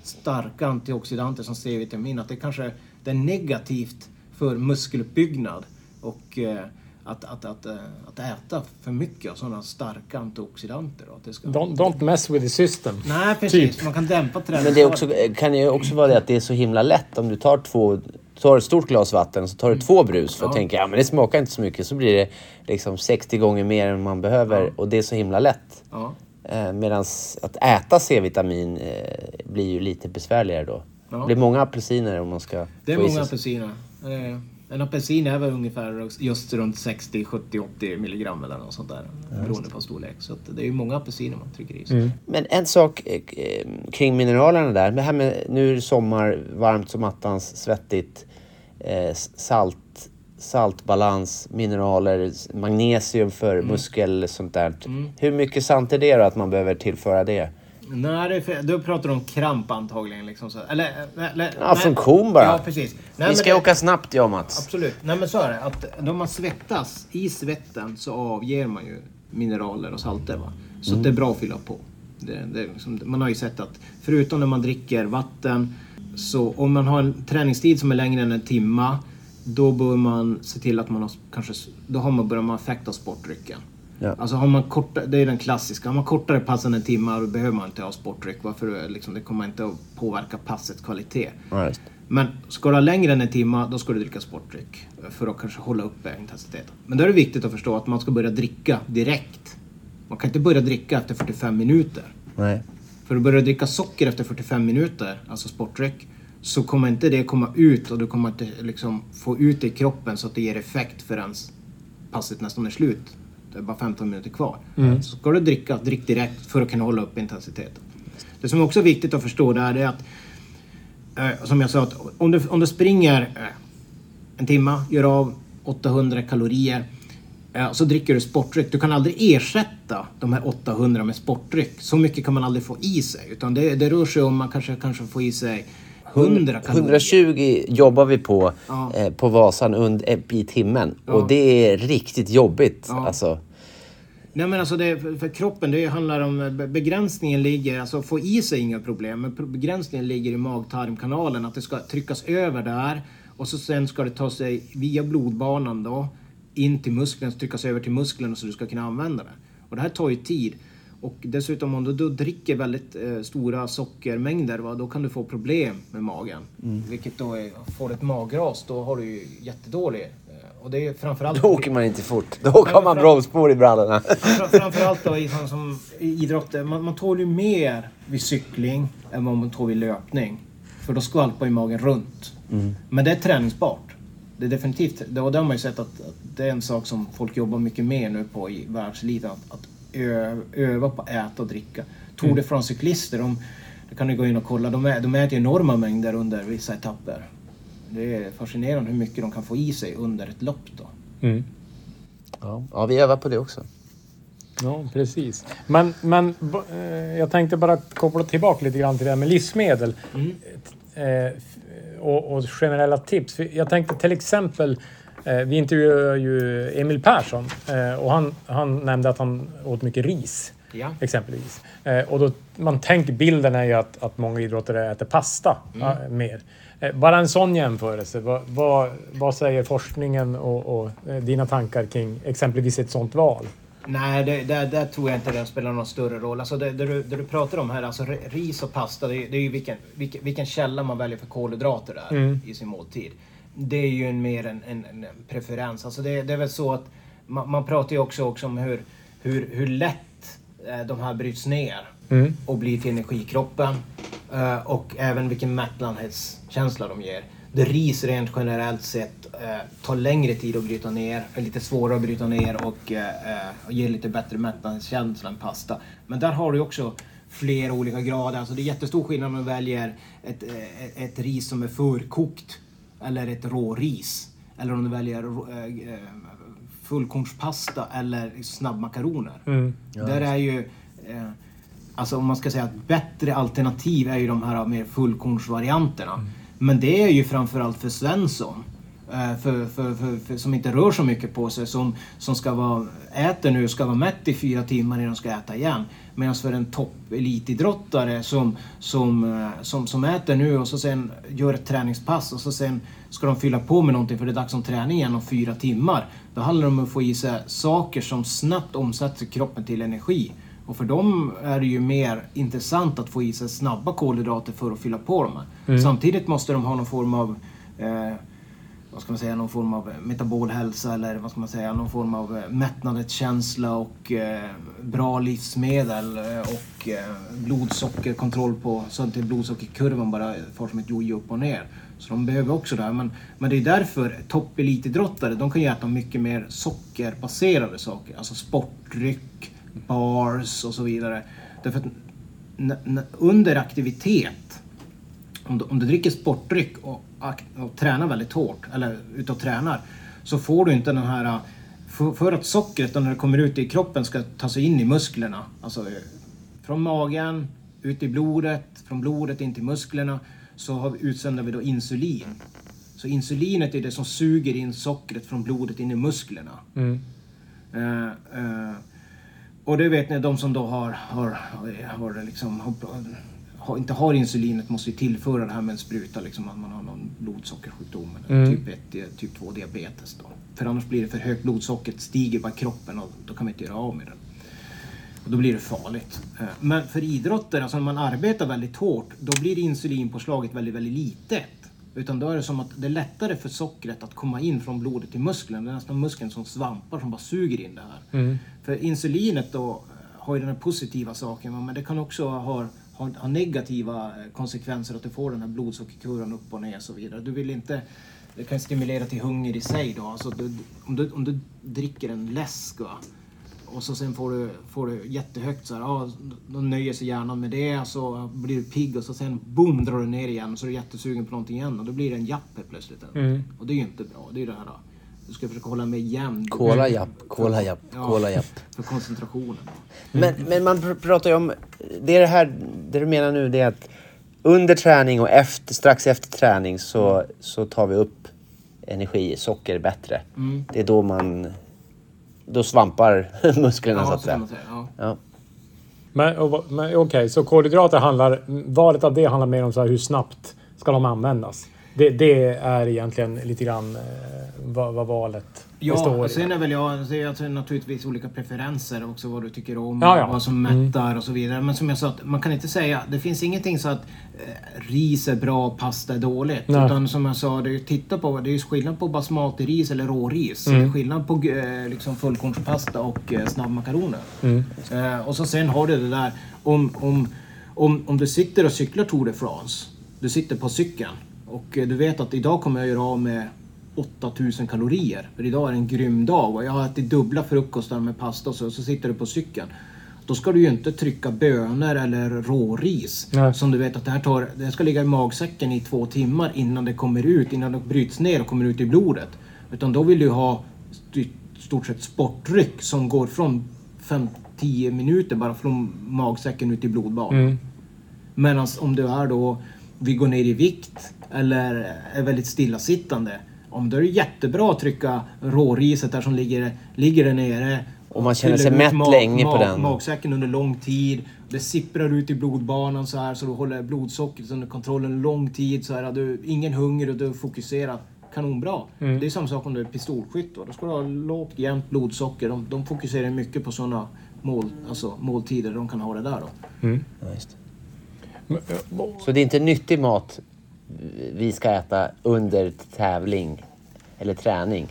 starka antioxidanter som C-vitamin, att det kanske det är negativt för muskeluppbyggnad och eh, att, att, att, eh, att äta för mycket av sådana starka antioxidanter. Då. Att det ska... Don't, don't mess with the system. Nej, precis. Typ. Man kan dämpa träningen. Men det är också, kan ju också vara det att det är så himla lätt om du tar två tar ett stort glas vatten så tar du två brus för att Ja. tänka ja men det smakar inte så mycket så blir det liksom 60 gånger mer än man behöver och det är så himla lätt. Ja. Eh, Medan att äta C-vitamin eh, blir ju lite besvärligare då. Ja. Det blir många apelsiner om man ska Det är många apelsiner. Eh, En apelsin är väl ungefär just runt 60, 70, 80 milligram eller något sånt där. Beroende på storlek. Så att det är ju många apelsiner man trycker i sig. Men en sak kring mineralerna där. Det här med, nu är det sommar, varmt som attans, svettigt, salt, saltbalans, mineraler, magnesium för muskel, sånt där. Hur mycket sant är det då att man behöver tillföra det? Nej, det för, då pratar du om kramp antagligen. Liksom så. Eller, eller, Ja, funktion bara. Ja, precis. Nej, Vi ska det- åka snabbt jag och Mats. Absolut. Nej men så är det. Att då man svettas, i svetten så avger man ju mineraler och salter. Va? Så att det är bra att fylla på. Det, det, liksom, man har ju sett att förutom när man dricker vatten så om man har en träningstid som är längre än en timma då bör man se till att man har kanske, då har man börjat man effekt av sportdrycken. Ja. Alltså har man korta, det är den klassiska, har man kortare pass än en timme då behöver man inte ha sportdryck. Varför? Liksom, det kommer inte att påverka passets kvalitet. Just. Men ska du ha längre än en timme, då ska du dricka sportdryck. För att kanske hålla uppe intensiteten. Men då är det viktigt att förstå att man ska börja dricka direkt. Man kan inte börja dricka efter 45 minuter. Nej. För att börja dricka socker efter 45 minuter, alltså sportdryck, så kommer inte det komma ut och du kommer inte liksom få ut det i kroppen så att det ger effekt förrän passet nästan är slut. Det är bara 15 minuter kvar. Så ska du dricka, drick direkt för att kunna hålla upp intensiteten. Det som är också viktigt att förstå där är att, eh, som jag sa, att om du, om du springer eh, en timma, gör av 800 kalorier, eh, så dricker du sportdryck. Du kan aldrig ersätta de här 800 med sportdryck. Så mycket kan man aldrig få i sig. Utan det, det rör sig om man kanske, kanske får i sig 100 kalorier. 120 jobbar vi på Ja. eh, på Vasan und, eh, i timmen. Ja. Och det är riktigt jobbigt. Ja. Alltså, Nej men alltså det, för, kroppen, det handlar om eh, be- begränsningen ligger, alltså få i sig inga problem, men begränsningen ligger i mag-tarmkanalen, att det ska tryckas över där och så sen ska det ta sig via blodbanan då in till muskeln, tryckas över till musklerna så du ska kunna använda det. Och det här tar ju tid. Och dessutom om du då dricker väldigt eh, stora sockermängder, va, då kan du få problem med magen. Vilket då är, får du ett magras, då har du ju jättedålig... Eh, och det är framförallt... då åker man inte fort. Då har man bromsspår i brallorna. Fra- Framförallt då i som i idrotter. Man, man tål ju mer vid cykling än vad man tål vid löpning. För då skvalpar ju magen runt. Men det är träningsbart. Det är definitivt, det, och det har man ju sett att, att det är en sak som folk jobbar mycket mer nu på i världseliten. Att, att öva på att äta och dricka. Tour de France-cyklister, de, det kan ni gå in och kolla, de, ä, de äter enorma mängder under vissa etapper. Det är fascinerande hur mycket de kan få i sig under ett lopp då. Mm. Ja. ja, vi övar på det också. Ja, precis. Men, men b- eh, jag tänkte bara koppla tillbaka lite grann till det här med livsmedel. Eh, f- och, och generella tips. Jag tänkte till exempel, eh, vi intervjuade ju Emil Persson eh, och han, han nämnde att han åt mycket ris. Ja. Exempelvis. Eh, och då, man tänker, bilden är ju att, att många idrottare äter pasta ja, mer. Eh, bara en sån jämförelse. Vad, vad, vad säger forskningen och, och eh, dina tankar kring exempelvis ett sånt val? Nej, det, det, där tror jag inte det spelar någon större roll. Alltså det, det, du, det du pratar om här, alltså ri- ris och pasta, det, är- det är ju vilken, vilken, vilken källa man väljer för kolhydrater där i sin måltid. Det är ju en, mer en, en, en preferens. Alltså det, det är väl så att man, man pratar ju också, också om hur, hur, hur lätt eh, de här bryts ner och blir till energikroppen. Eh, och även vilken mättnadskänsla de ger. Det ris rent generellt sett eh, tar längre tid att bryta ner, är lite svårare att bryta ner och, och ger lite bättre mättnadskänsla än pasta. Men där har du också flera olika grader. Alltså det är jättestor skillnad om man väljer ett, ett, ett ris som är förkokt eller ett råris. Eller om du väljer eh, eh, fullkornspasta eller snabbmakaroner. Där är ju... Eh, alltså om man ska säga att bättre alternativ är ju de här mer fullkornsvarianterna. Men det är ju framförallt för Svensson. Eh, För, för, för, som inte rör så mycket på sig. Som, som ska vara, äter nu ska vara mätt i fyra timmar innan de ska äta igen. Medan för en toppelitidrottare som, som, eh, som, som äter nu och så sen gör ett träningspass och så sen ska de fylla på med någonting för det är dags om träning igen om fyra timmar. Då handlar det om att få i sig saker som snabbt omsätts i kroppen till energi. Och för dem är det ju mer intressant att få i sig snabba kolhydrater för att fylla på dem. här. Samtidigt måste de ha någon form av eh, vad ska man säga, någon form av eh, metabolhälsa eller vad ska man säga, någon form av eh, mättnadskänsla och eh, bra livsmedel eh, och eh, blodsockerkontroll på så att inte blodsockerkurvan bara far som ett jojo upp och ner. Så de behöver också det här. Men, men det är därför toppelitidrottare, de kan ju äta mycket mer sockerbaserade saker. Alltså sportdryck, bars och så vidare. Därför att under aktivitet om du, om du dricker sportdryck och, och tränar väldigt hårt, eller ute och tränar, så får du inte den här... För, för att sockret när det kommer ut i kroppen ska ta sig in i musklerna, alltså eh, från magen, ut i blodet, från blodet in till musklerna, så har vi, utsänder vi då insulin. Så insulinet är det som suger in sockret från blodet in i musklerna. Eh, eh, och det vet ni, de som då har, har, har, liksom, har, inte har insulinet måste ju tillföra det här med en spruta, liksom att man har någon blodsockersjukdom eller typ 1, typ 2 diabetes. Då. För annars blir det för högt blodsockret, stiger bara i kroppen och då kan man inte göra av med det. Och då blir det farligt. Eh, Men för idrottare, alltså när man arbetar väldigt hårt, då blir insulinpåslaget väldigt, väldigt litet. Utan då är det som att det är lättare för sockret att komma in från blodet till muskeln. Det är nästan muskeln som svampar som bara suger in det här. För insulinet då eh, har ju den här positiva saken, men det kan också ha, ha, ha negativa eh, konsekvenser att du får den här blodsockerkurvan upp och ner och så vidare. Du vill inte det kan stimulera till hunger i sig då. Alltså du, om, du, om du dricker en läsk va, och så sen får du, får du jättehögt så här, ja, då nöjer sig hjärnan med det, så blir du pigg och så sen boom drar du ner igen och så är du jättesugen på någonting igen och då blir det en japp helt plötsligt. Och det är ju inte bra. Det är ju det här, då. Du ska försöka hålla med jämn. Cola japp, cola japp, Ja. cola japp. För koncentrationen. Men, men man pr- pratar ju om, det är det här, det du menar nu det är att under träning och efter, strax efter träning så, så tar vi upp energi, socker bättre. Det är då man, då svampar musklerna så Ja, att så kan säga. Ja. Ja. Men, men okej, så kolhydrater handlar... Valet av det handlar mer om så här, hur snabbt ska de användas? Det, det är egentligen lite grann eh, vad, vad valet Ja, består i. sen är väl jag, så är alltså naturligtvis olika preferenser också vad du tycker om, Ja, ja. vad som mättar och så vidare. Men som jag sa, man kan inte säga, det finns ingenting så att eh, ris är bra, pasta är dåligt. Nej. Utan som jag sa, det är, titta på, det är skillnad på basmati-ris eller råris. Mm. Det är skillnad på eh, liksom fullkornspasta och eh, snabbmakaroner. Mm. Eh, och så sen har du det där, om, om, om, om du sitter och cyklar Tour de France, du sitter på cykeln och eh, du vet att idag kommer jag göra av med 8000 kalorier. För idag är det en grym dag och jag har ätit dubbla frukostar med pasta och så, så sitter du på cykeln. Då ska du ju inte trycka bönor eller råris. Nej. Som du vet att det här tar, det här ska ligga i magsäcken i två timmar innan det kommer ut, innan det bryts ner och kommer ut i blodet. Utan då vill du ha st- stort sett sportdryck som går från 5-10 minuter bara från magsäcken ut i blodbanan. Medan om du är då, vi går ner i vikt eller är väldigt stillasittande. Om då är det jättebra att trycka råriset där som ligger, ligger där nere. Och man känner sig mätt länge på den. Magsäcken under lång tid. Det sipprar ut i blodbanan så här så du håller blodsockret under kontroll en lång tid. Så här, du ingen hunger och du är fokuserad. kanonbra. Det är samma sak om du är pistolskytt. Då, då ska du ha lågt jämnt blodsocker. De, de fokuserar mycket på sådana mål, alltså måltider. De kan ha det där då. Ja, just det. Så det är inte nyttig mat vi ska äta under tävling eller träning.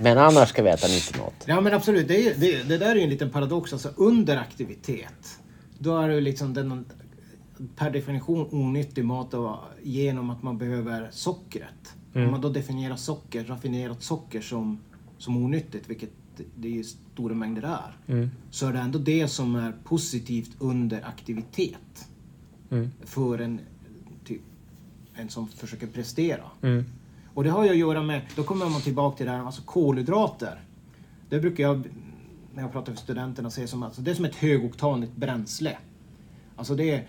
Men annars ska vi äta nyttig mat. Ja men absolut, det, är, det, det där är ju en liten paradox. Alltså under aktivitet, då är det ju liksom den per definition onyttig mat då, genom att man behöver sockret. Om man då definierar socker, raffinerat socker som, som onyttigt, vilket det är stora mängder är, så är det ändå det som är positivt under aktivitet. För en, en som försöker prestera. Och det har ju att göra med, då kommer man tillbaka till det här, alltså kolhydrater. Det brukar jag, när jag pratar för studenterna, se som alltså, det är som ett högoktanigt bränsle. Alltså det,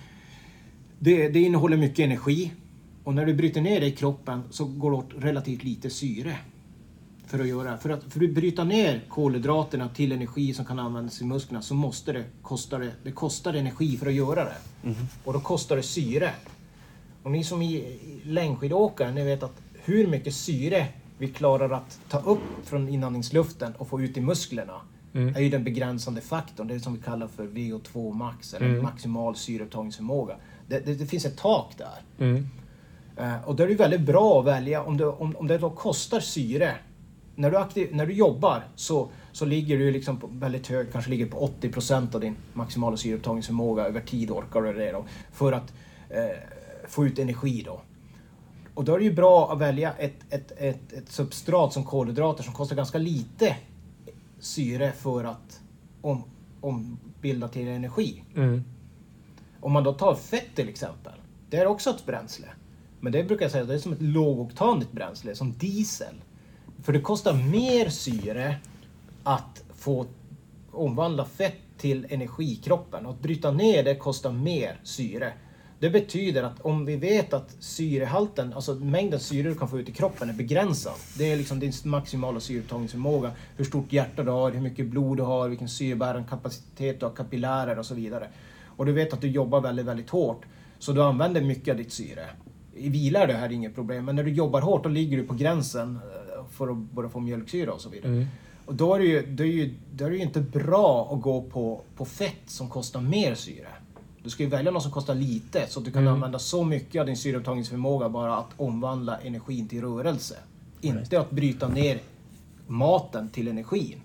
det, det innehåller mycket energi. Och när du bryter ner det i kroppen så går det åt relativt lite syre. För att göra för att, för att bryta ner kolhydraterna till energi som kan användas i musklerna så måste det kosta det, det kostar energi för att göra det. Och då kostar det syre. Och ni som är längdskidåkare, ni vet att hur mycket syre vi klarar att ta upp från inandningsluften och få ut i musklerna är ju den begränsande faktorn. Det som vi kallar för VO2 max, eller maximal syreupptagningsförmåga. Det, det, det finns ett tak där. Eh, och då är det väldigt bra att välja om det, om, om det då kostar syre. När du, aktiv, när du jobbar så, så ligger du liksom på väldigt hög, kanske ligger på 80% av din maximala syreupptagningsförmåga över tid orkar du det då. För att eh, få ut energi då. Och då är det ju bra att välja ett, ett, ett, ett substrat som kolhydrater som kostar ganska lite syre för att om, ombilda till energi. Om man då tar fett till exempel. Det är också ett bränsle. Men det brukar jag säga det är som ett lågoktanigt bränsle, som diesel. För det kostar mer syre att få omvandla fett till energi i kroppen. Och att bryta ner det kostar mer syre. Det betyder att om vi vet att syrehalten, alltså mängden syre du kan få ut i kroppen är begränsad. Det är liksom din maximala syreupptagningsförmåga. Hur stort hjärta du har, hur mycket blod du har, vilken syrebärande kapacitet du har, kapillärer och så vidare. Och du vet att du jobbar väldigt, väldigt hårt. Så du använder mycket av ditt syre. I vila är det här inget problem, men när du jobbar hårt då ligger du på gränsen eh, för att börja få mjölksyra och så vidare. Och då är, det ju, då, är ju, då är det ju inte bra att gå på, på fett som kostar mer syre. Du ska ju välja något som kostar lite så att du kan använda så mycket av din syreupptagningsförmåga bara att omvandla energin till rörelse. Inte att bryta ner maten till energin.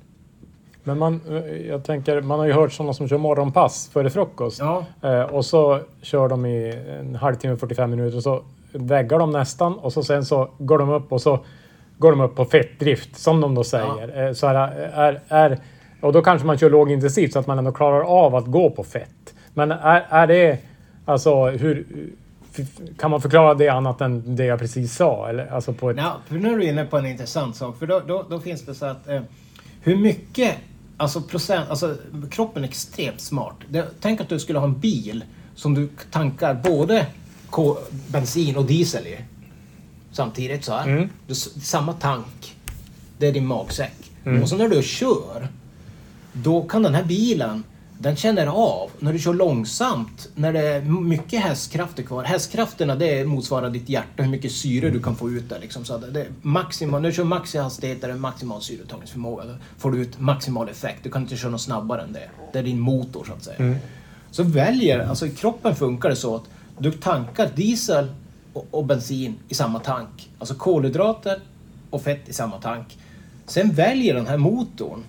Men man, jag tänker, man har ju hört sådana som kör morgonpass före frukost. Ja. Eh, och så kör de i en halvtimme, 45 minuter och så väggar de nästan och så sen så går de upp och så går de upp på fettdrift som de då säger. Eh, så här, är, är, och då kanske man kör lågintensivt så att man ändå klarar av att gå på fett. Men är, är det alltså hur kan man förklara det annat än det jag precis sa? Eller, alltså på ett... Ja, för nu är du inne på en intressant sak. För då, då, då finns det så att eh, hur mycket, alltså procent, alltså kroppen är extremt smart. Det, tänk att du skulle ha en bil som du tankar både bensin och diesel i. Samtidigt så här. Du, samma tank. Det är din magsäck. Och så när du kör, då kan den här bilen den känner av när du kör långsamt, när det är mycket hästkrafter kvar. Hästkrafterna det motsvarar ditt hjärta, hur mycket syre du kan få ut där. Liksom. Så det är maximal, när du kör max i hastighet, där det är maximal syreupptagningsförmåga. Då får du ut maximal effekt. Du kan inte köra något snabbare än det. Det är din motor så att säga. Så väljer, alltså i kroppen funkar det så att du tankar diesel och, och bensin i samma tank. Alltså kolhydrater och fett i samma tank. Sen väljer den här motorn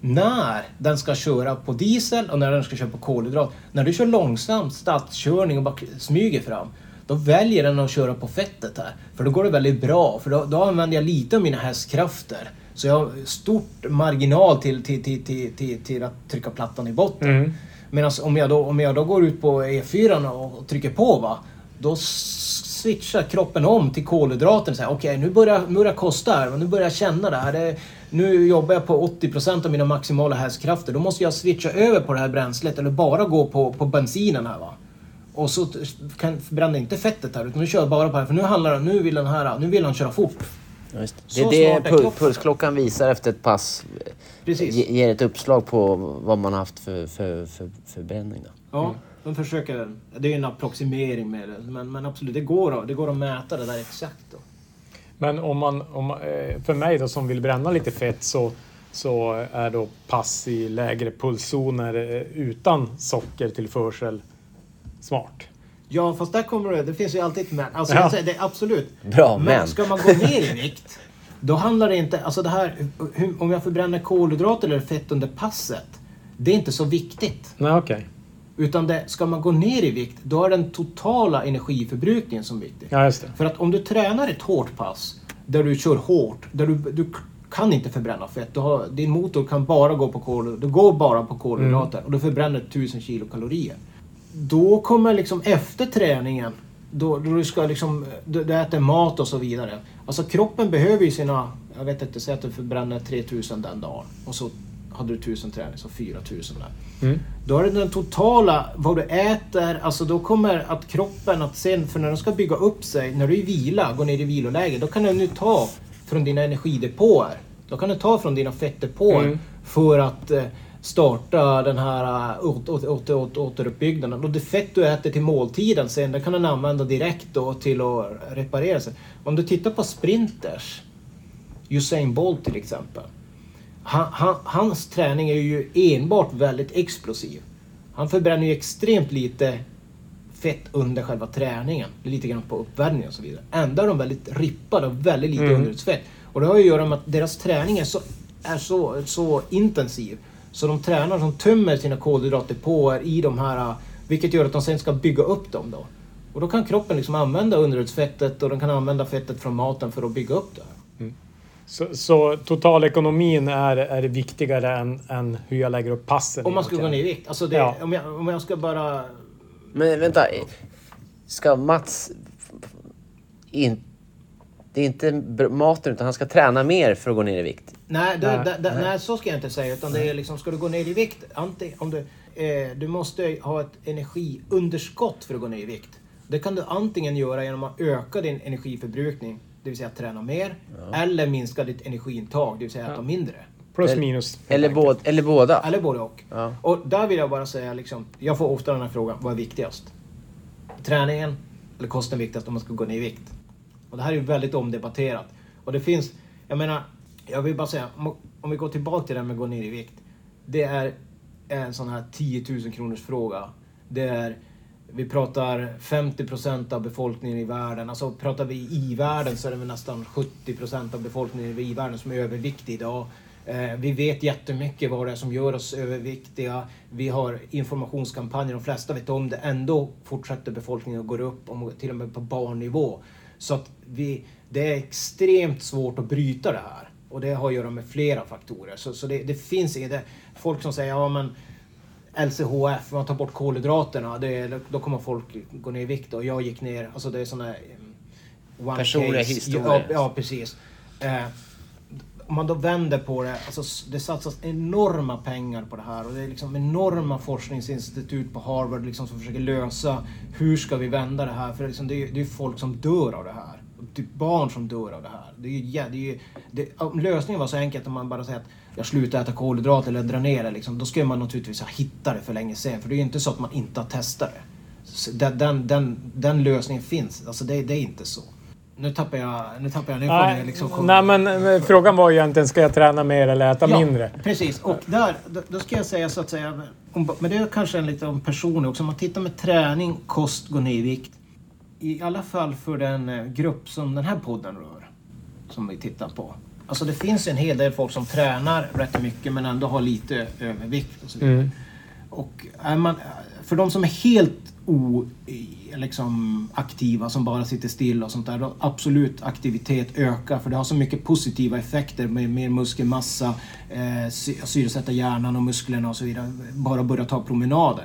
när den ska köra på diesel och när den ska köra på kolhydrat. När du kör långsamt stadskörning och bara smyger fram, då väljer den att köra på fettet här. För då går det väldigt bra, för då, då använder jag lite av mina hästkrafter. Så jag har stort marginal till, till, till, till, till, till att trycka plattan i botten. Medan om jag, då, om jag då går ut på E4 och trycker på, va, då switchar kroppen om till kolhydraten. Okej, okay, nu börjar nu börjar det kosta här. Nu börjar jag känna det här. Det, nu jobbar jag på 80% av mina maximala hästkrafter. Då måste jag switcha över på det här bränslet eller bara gå på, på bensinen här va. Och så kan, bränner inte fettet här utan nu kör jag bara på det här. För nu handlar nu vill den här, nu vill han köra fort. Just det. Är det är pul- pulsklockan visar efter ett pass. Precis. Ge- Ger ett uppslag på vad man har haft för, för, för förbränning. Då. Ja, de försöker. Det är en approximering med det. Men, men absolut, det går, att- det går att mäta det där exakt. Då. Men om man, om, man- eh, för mig då som vill bränna lite fett så, så är då pass i lägre pulszoner eh, utan sockertillförsel smart. Ja, fast där kommer det. Det finns ju alltid ett men. Alltså, Ja. jag säger, det är absolut. Bra, men. ska man gå ner i vikt, då handlar det inte... Alltså det här, hur, om jag förbränner kolhydrater eller fett under passet, det är inte så viktigt. Nej, okej. Utan det, ska man gå ner i vikt, då är den totala energiförbrukningen som viktig. Ja. För att om du tränar ett hårt pass, där du kör hårt, där du, du kan inte förbränna fett. Har, din motor kan bara gå på kol, du går bara på kolhydrater och du förbränner 1000 kilokalorier. Då kommer liksom efter träningen, då, då du ska liksom, du, du äter mat och så vidare. Alltså kroppen behöver ju sina, jag vet inte, säg att du förbränner 3000 den dagen och så hade du 1000 träning, så 4000 där. Då är det den totala, vad du äter, alltså då kommer att kroppen att sen, för när den ska bygga upp sig, när du är i vila, går ner i viloläge, då kan den nu ta från dina energidepåer. Då kan den ta från dina fettdepåer för att eh, starta den här eh, åter, åter, åter, åter, återuppbyggnaden. Och det fett du äter till måltiden sen, det kan den använda direkt då till att reparera sig. Om du tittar på sprinters, Usain Bolt till exempel. Han, han, hans träning är ju enbart väldigt explosiv. Han förbränner ju extremt lite fett under själva träningen. Lite grann på uppvärmning och så vidare. Ändå är de väldigt rippade och väldigt lite underhudsfett. Och det har ju att göra med att deras träning är så, är så, så intensiv. Så de tränar, de tömmer sina kolhydratdepåer i de här, vilket gör att de sen ska bygga upp dem då. Och då kan kroppen liksom använda underhudsfettet och den kan använda fettet från maten för att bygga upp det. här. Så, så totalekonomin är, är viktigare än, än hur jag lägger upp passen? Om man ska gå ner i vikt. Alltså det, Ja. om, jag, om jag ska bara... Men vänta. Ska Mats... In, det är inte maten, utan han ska träna mer för att gå ner i vikt. Nej, det, Nej, det, det, nej, så ska jag inte säga. Utan det är liksom, ska du gå ner i vikt, antingen, om du, eh, du måste ha ett energiunderskott för att gå ner i vikt. Det kan du antingen göra genom att öka din energiförbrukning, det vill säga träna mer, eller minska ditt energiintag, det vill säga äta mindre. Plus minus. Eller, enkelt. båd, eller båda. Eller både och. Ja. Och där vill jag bara säga, liksom, jag får ofta den här frågan, vad är viktigast? Träningen eller kosten viktigast om man ska gå ner i vikt? Och det här är ju väldigt omdebatterat. Och det finns, jag menar, jag vill bara säga, om, om vi går tillbaka till det här med att gå ner i vikt. Det är en sån här 10 000 kronors fråga. Det är, vi pratar 50% av befolkningen i världen. Alltså pratar vi i världen så är det väl nästan 70% av befolkningen i världen som är överviktig idag. Eh, vi vet jättemycket vad det är som gör oss överviktiga. Vi har informationskampanjer, de flesta vet om det. Ändå fortsätter befolkningen att gå upp, till och med på barnnivå. Så att vi, det är extremt svårt att bryta det här. Och det har att göra med flera faktorer. Så, så det, det finns inget... Folk som säger ja men LCHF, man tar bort kolhydraterna, det, då kommer folk gå ner i vikt. Och jag gick ner, alltså det är sådana... um, one Personliga case. historier. Ja, ja precis. Eh, om man då vänder på det, alltså det satsas enorma pengar på det här och det är liksom enorma forskningsinstitut på Harvard liksom som försöker lösa hur ska vi vända det här? För det är, liksom, det är, det är folk som dör av det här. Typ barn som dör av det här. Det är jä- det är det, lösningen var så enkelt om man bara säger att jag slutar äta kolhydrater eller drar ner det, liksom, då skulle man naturligtvis ha hittat det för länge sedan. För det är ju inte så att man inte har testat det. Den, den, den, den lösningen finns. Alltså det, det är inte så. Nu tappar jag... Nu tappar jag... Nu Nej, ni liksom nej men eh, frågan var ju egentligen, ska jag träna mer eller äta mindre? Precis, och där, då, ska jag säga så att säga, om, men det är kanske en lite om personlig också. Om man tittar med träning, kost, gå ner i vikt. I alla fall för den eh, grupp som den här podden rör. Som vi tittar på. Alltså det finns en hel del folk som tränar rätt mycket men ändå har lite övervikt och så vidare. Och är man, för de som är helt o, liksom aktiva, som bara sitter still och sånt där, då absolut aktivitet ökar. För det har så mycket positiva effekter med mer muskelmassa, eh, sy- syresätta hjärnan och musklerna och så vidare. Bara börja ta promenader.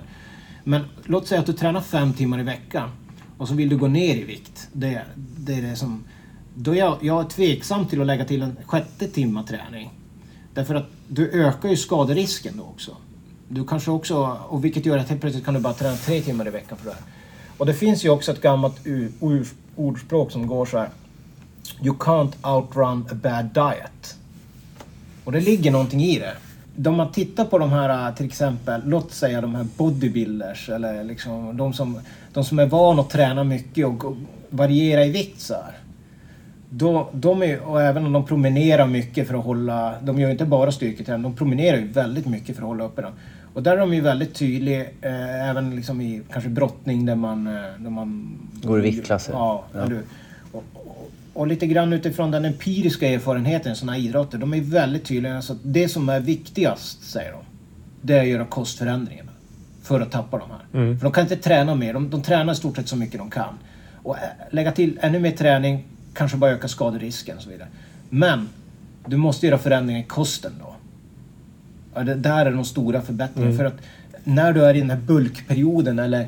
Men låt säga att du tränar fem timmar i veckan och så vill du gå ner i vikt. Det, det är det som... Då är jag, jag är tveksam till att lägga till en sjätte timma träning. Därför att du ökar ju skaderisken då också. Du kanske också, och vilket gör att helt plötsligt kan du bara träna tre timmar i veckan för det här. Och det finns ju också ett gammalt u- ordspråk som går så här. You can't outrun a bad diet. Och det ligger någonting i det. Om man tittar på de här äh, till exempel, låt säga de här bodybuilders eller liksom de som, de som är vana att träna mycket och variera i vikt så här. Då, de är, och även om de promenerar mycket för att hålla... De gör ju inte bara styrketräning, de promenerar ju väldigt mycket för att hålla uppe dem. Och där är de ju väldigt tydliga, eh, även liksom i kanske brottning där man... Eh, där man Går i viktklasser. Ja, Ja. eller? Och, och, och lite grann utifrån den empiriska erfarenheten i sådana här idrotter. De är väldigt tydliga. Alltså, det som är viktigast, säger de, det är att göra kostförändringarna. För att tappa de här. För de kan inte träna mer. De, de tränar i stort sett så mycket de kan. Och ä, lägga till ännu mer träning kanske bara öka skaderisken och så vidare. Men du måste göra förändringar i kosten då. Ja, det där är de stora förbättringarna. För att när du är i den här bulkperioden eller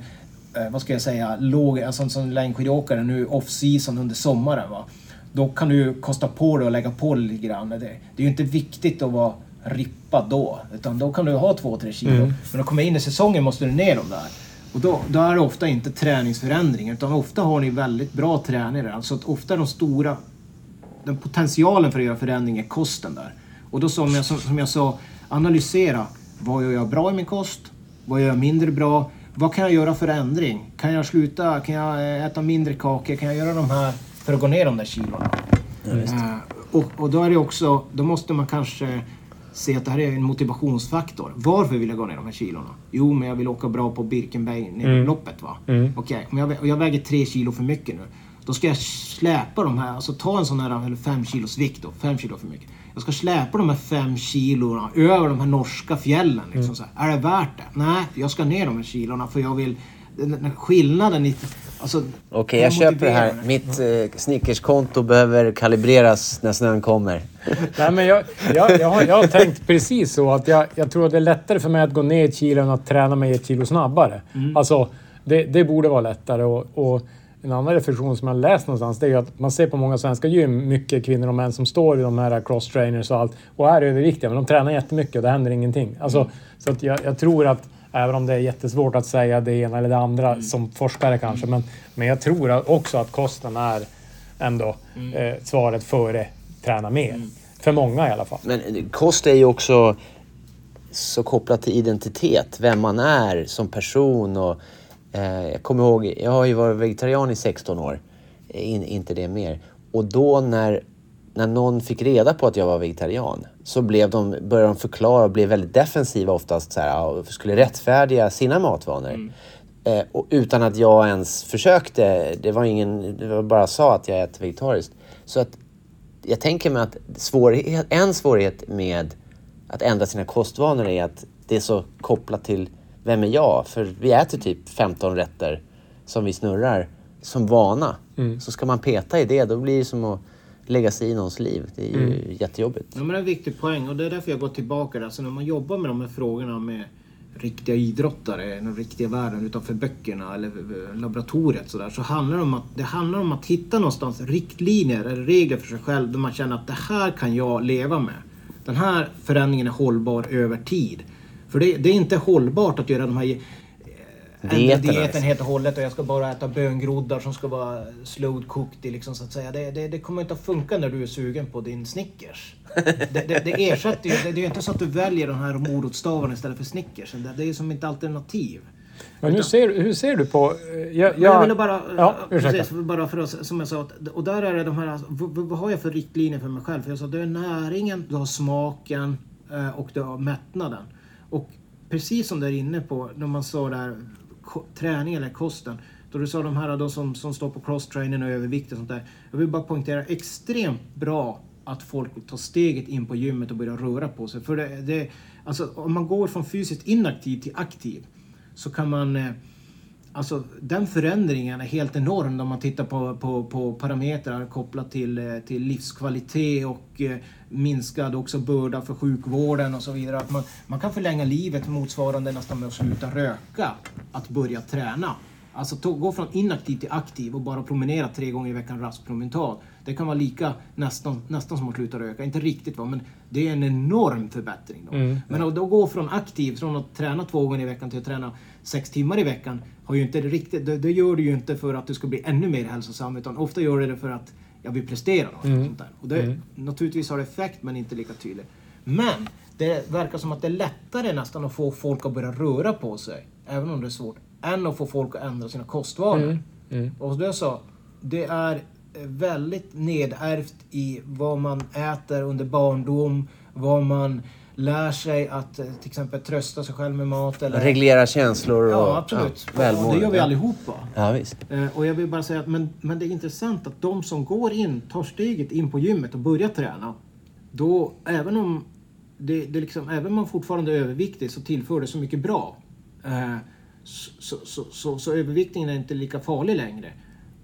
eh, vad ska jag säga, låg, alltså som längdskidåkare nu off-season under sommaren. Va? Då kan du kosta på dig och lägga på lite grann. Det, det är ju inte viktigt att vara rippad då. Utan då kan du ha 2-3 kilo. Men när du kommer in i säsongen måste du ner dem där. Och då, då är det ofta inte träningsförändringar utan ofta har ni väldigt bra tränare. Alltså att ofta är de stora den potentialen för att göra förändring är kosten där. Och då som jag, som, jag sa, analysera. Vad gör jag bra i min kost? Vad gör jag mindre bra? Vad kan jag göra för ändring? Kan jag sluta? Kan jag eh, äta mindre kakor? Kan jag göra de här för att gå ner de där kilona? Eh, och, och då är det också, då måste man kanske se att det här är en motivationsfaktor. Varför vill jag gå ner de här kilona? Jo, men jag vill åka bra på Birkenberg-loppet va? Okej, om jag, vä- och jag väger tre kilo för mycket nu. Då ska jag släpa de här, alltså ta en sån här, eller fem kilos vikt då, fem kilo för mycket. Jag ska släpa de här fem kilorna över de här norska fjällen. Liksom, så här. Är det värt det? Nej, jag ska ner de här kilorna för jag vill... Den, den skillnaden i... Alltså, Okej, jag köper det här. Mitt eh, Snickerskonto behöver kalibreras när snön kommer. Nej, men jag, jag, jag, har, jag har tänkt precis så att jag, jag tror att det är lättare för mig att gå ner ett kilo än att träna mig ett kilo snabbare. Alltså, det, det borde vara lättare. Och, och en annan reflektion som jag läst någonstans det är att man ser på många svenska gym mycket kvinnor och män som står i de här cross-trainers och allt och är överviktiga, men de tränar jättemycket och det händer ingenting. Alltså, Så att jag, jag tror att Även om det är jättesvårt att säga det ena eller det andra som forskare kanske. Men, men jag tror också att kosten är ändå eh, svaret före träna mer. För många i alla fall. Men kost är ju också så kopplat till identitet, vem man är som person. Och, eh, jag kommer ihåg, jag har ju varit vegetarian i 16 år, Eh, in, inte det mer. Och då när, när någon fick reda på att jag var vegetarian så blev de, började de förklara och blev väldigt defensiva oftast, så här, och skulle rättfärdiga sina matvanor. Eh, och utan att jag ens försökte, det var ingen, det var bara sa att jag äter vegetariskt. Så att jag tänker mig att svårighet, en svårighet med att ändra sina kostvanor är att det är så kopplat till vem är jag? För vi äter typ 15 rätter som vi snurrar som vana. Så ska man peta i det, då blir det som att lägga sig i någons liv. Det är ju jättejobbigt. Ja, men det är en viktig poäng och det är därför jag går tillbaka där. Alltså när man jobbar med de här frågorna med riktiga idrottare, den riktiga världen utanför böckerna eller laboratoriet sådär, så handlar det om att det handlar om att hitta någonstans riktlinjer eller regler för sig själv där man känner att det här kan jag leva med. Den här förändringen är hållbar över tid. För det, det är inte hållbart att göra de här Dieterna, dieten liksom. helt och hållet och jag ska bara äta böngroddar som ska vara slow cooked liksom, så att säga. Det, det, det kommer inte att funka när du är sugen på din Snickers. Det, det, det ersätter ju, det, det är ju inte så att du väljer den här morotsstavarna istället för Snickers. Det, det är ju som ett alternativ. Men hur ser, hur ser du på... eh, Jag, Men jag ville bara, Ja, precis, ursäkta. bara för att, som jag sa, och där är det de här, alltså, vad, vad- har jag för riktlinjer för mig själv? För jag sa, du har näringen, du har smaken eh, och du har mättnaden. Och precis som du är inne på, när man sa där, träning eller kosten, då du sa de här de som, som står på cross-training och övervikt och sånt där. Jag vill bara poängtera, extremt bra att folk tar steget in på gymmet och börjar röra på sig. För det, det, alltså, om man går från fysiskt inaktiv till aktiv så kan man eh, Alltså den förändringen är helt enorm om man tittar på, på, på parametrar kopplat till, eh, till livskvalitet och eh, minskad också börda för sjukvården och så vidare. Att man, man kan förlänga livet motsvarande nästan med att sluta röka, att börja träna. Alltså to, gå från inaktiv till aktiv och bara promenera tre gånger i veckan rask promenad. Det kan vara lika nästan, nästan som att sluta röka. Inte riktigt va, men det är en enorm förbättring. Då. Men att då gå från aktiv, från att träna två gånger i veckan till att träna sex timmar i veckan, har ju inte riktigt, det, det gör du ju inte för att du ska bli ännu mer hälsosam, utan ofta gör du det för att jag vill prestera. Något, och sånt där. Och det, Naturligtvis har det effekt, men inte lika tydligt. Men det verkar som att det är lättare nästan att få folk att börja röra på sig, även om det är svårt, än att få folk att ändra sina kostvanor. Och som jag sa, det är väldigt nedärvt i vad man äter under barndom, vad man lär sig att eh, till exempel trösta sig själv med mat. Eller... Reglera känslor och Ja, absolut. ja, välmående. det gör vi allihopa. Ja, visst. Eh, Och jag vill bara säga att men, men det är intressant att de som går in, tar steget in på gymmet och börjar träna. Då, även om det, det liksom, även om man fortfarande är överviktig så tillför det så mycket bra. Eh, så, så, så, så, så överviktningen är inte lika farlig längre.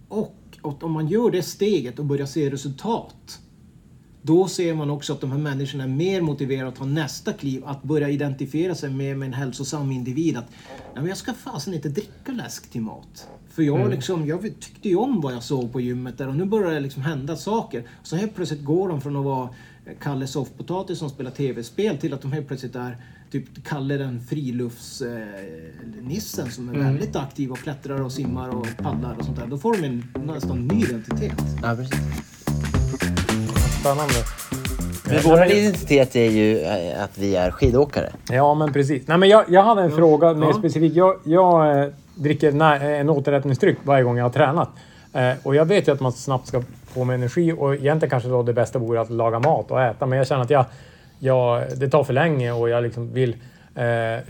Och om man gör det steget och börjar se resultat. Då ser man också att de här människorna är mer motiverade att ta nästa kliv, att börja identifiera sig med, med en hälsosam individ. Att Nej, jag ska fasen inte dricka läsk till mat. För jag, liksom, jag tyckte ju om vad jag såg på gymmet där och nu börjar det liksom hända saker. Så helt plötsligt går de från att vara Kalle Soffpotatis som spelar tv-spel till att de helt plötsligt är typ Kalle den friluftsnissen som är väldigt aktiv och klättrar och simmar och paddlar och sånt där. Då får de en nästan ny identitet. Ja, precis. Spännande. Men vår identitet är ju eh, att vi är skidåkare. Ja, men precis. Nej, men jag, jag hade en fråga mer Ja. specifikt. Jag, jag eh, dricker nä- en återhämtningsdryck varje gång jag har tränat. Eh, och jag vet ju att man snabbt ska få med energi och egentligen kanske då det bästa vore att laga mat och äta. Men jag känner att jag, jag, det tar för länge och jag liksom vill... Eh,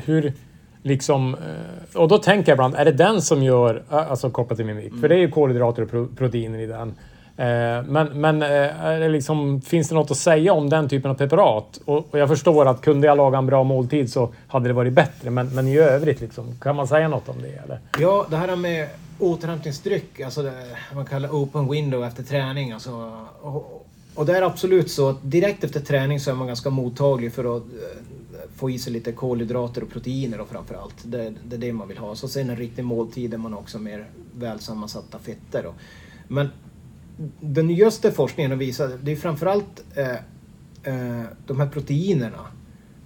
hur liksom... Eh, och då tänker jag ibland, är det den som gör... eh, Alltså kopplat till mimik. För det är ju kolhydrater och pro, proteiner i den. Eh, men men eh, det liksom, finns det något att säga om den typen av preparat? Och, och jag förstår att kunde jag laga en bra måltid så hade det varit bättre. Men, men i övrigt, liksom, kan man säga något om det? Eller? Ja, det här med återhämtningsdryck, alltså det man kallar open window efter träning. Alltså, och, och det är absolut så att direkt efter träning så är man ganska mottaglig för att eh, få i sig lite kolhydrater och proteiner och framför allt. Det, det är det man vill ha. Så sen en riktig måltid där man också har mer välsammansatta fetter. Då. Men den nyaste forskningen har visat, det är framförallt eh, eh, de här proteinerna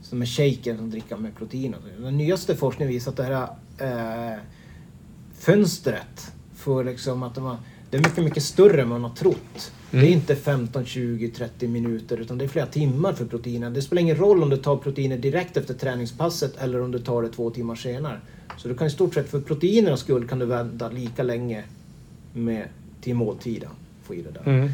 som är shaken som dricker med protein. och. Den nyaste forskningen visar att det här eh, fönstret för liksom att de har, det är mycket, mycket större än man har trott. Det är inte 15, 20, 30 minuter utan det är flera timmar för proteiner. Det spelar ingen roll om du tar proteiner direkt efter träningspasset eller om du tar det två timmar senare. Så du kan i stort sett för proteinernas skull kan du vänta lika länge med, till måltiden. Få i det där. Mm.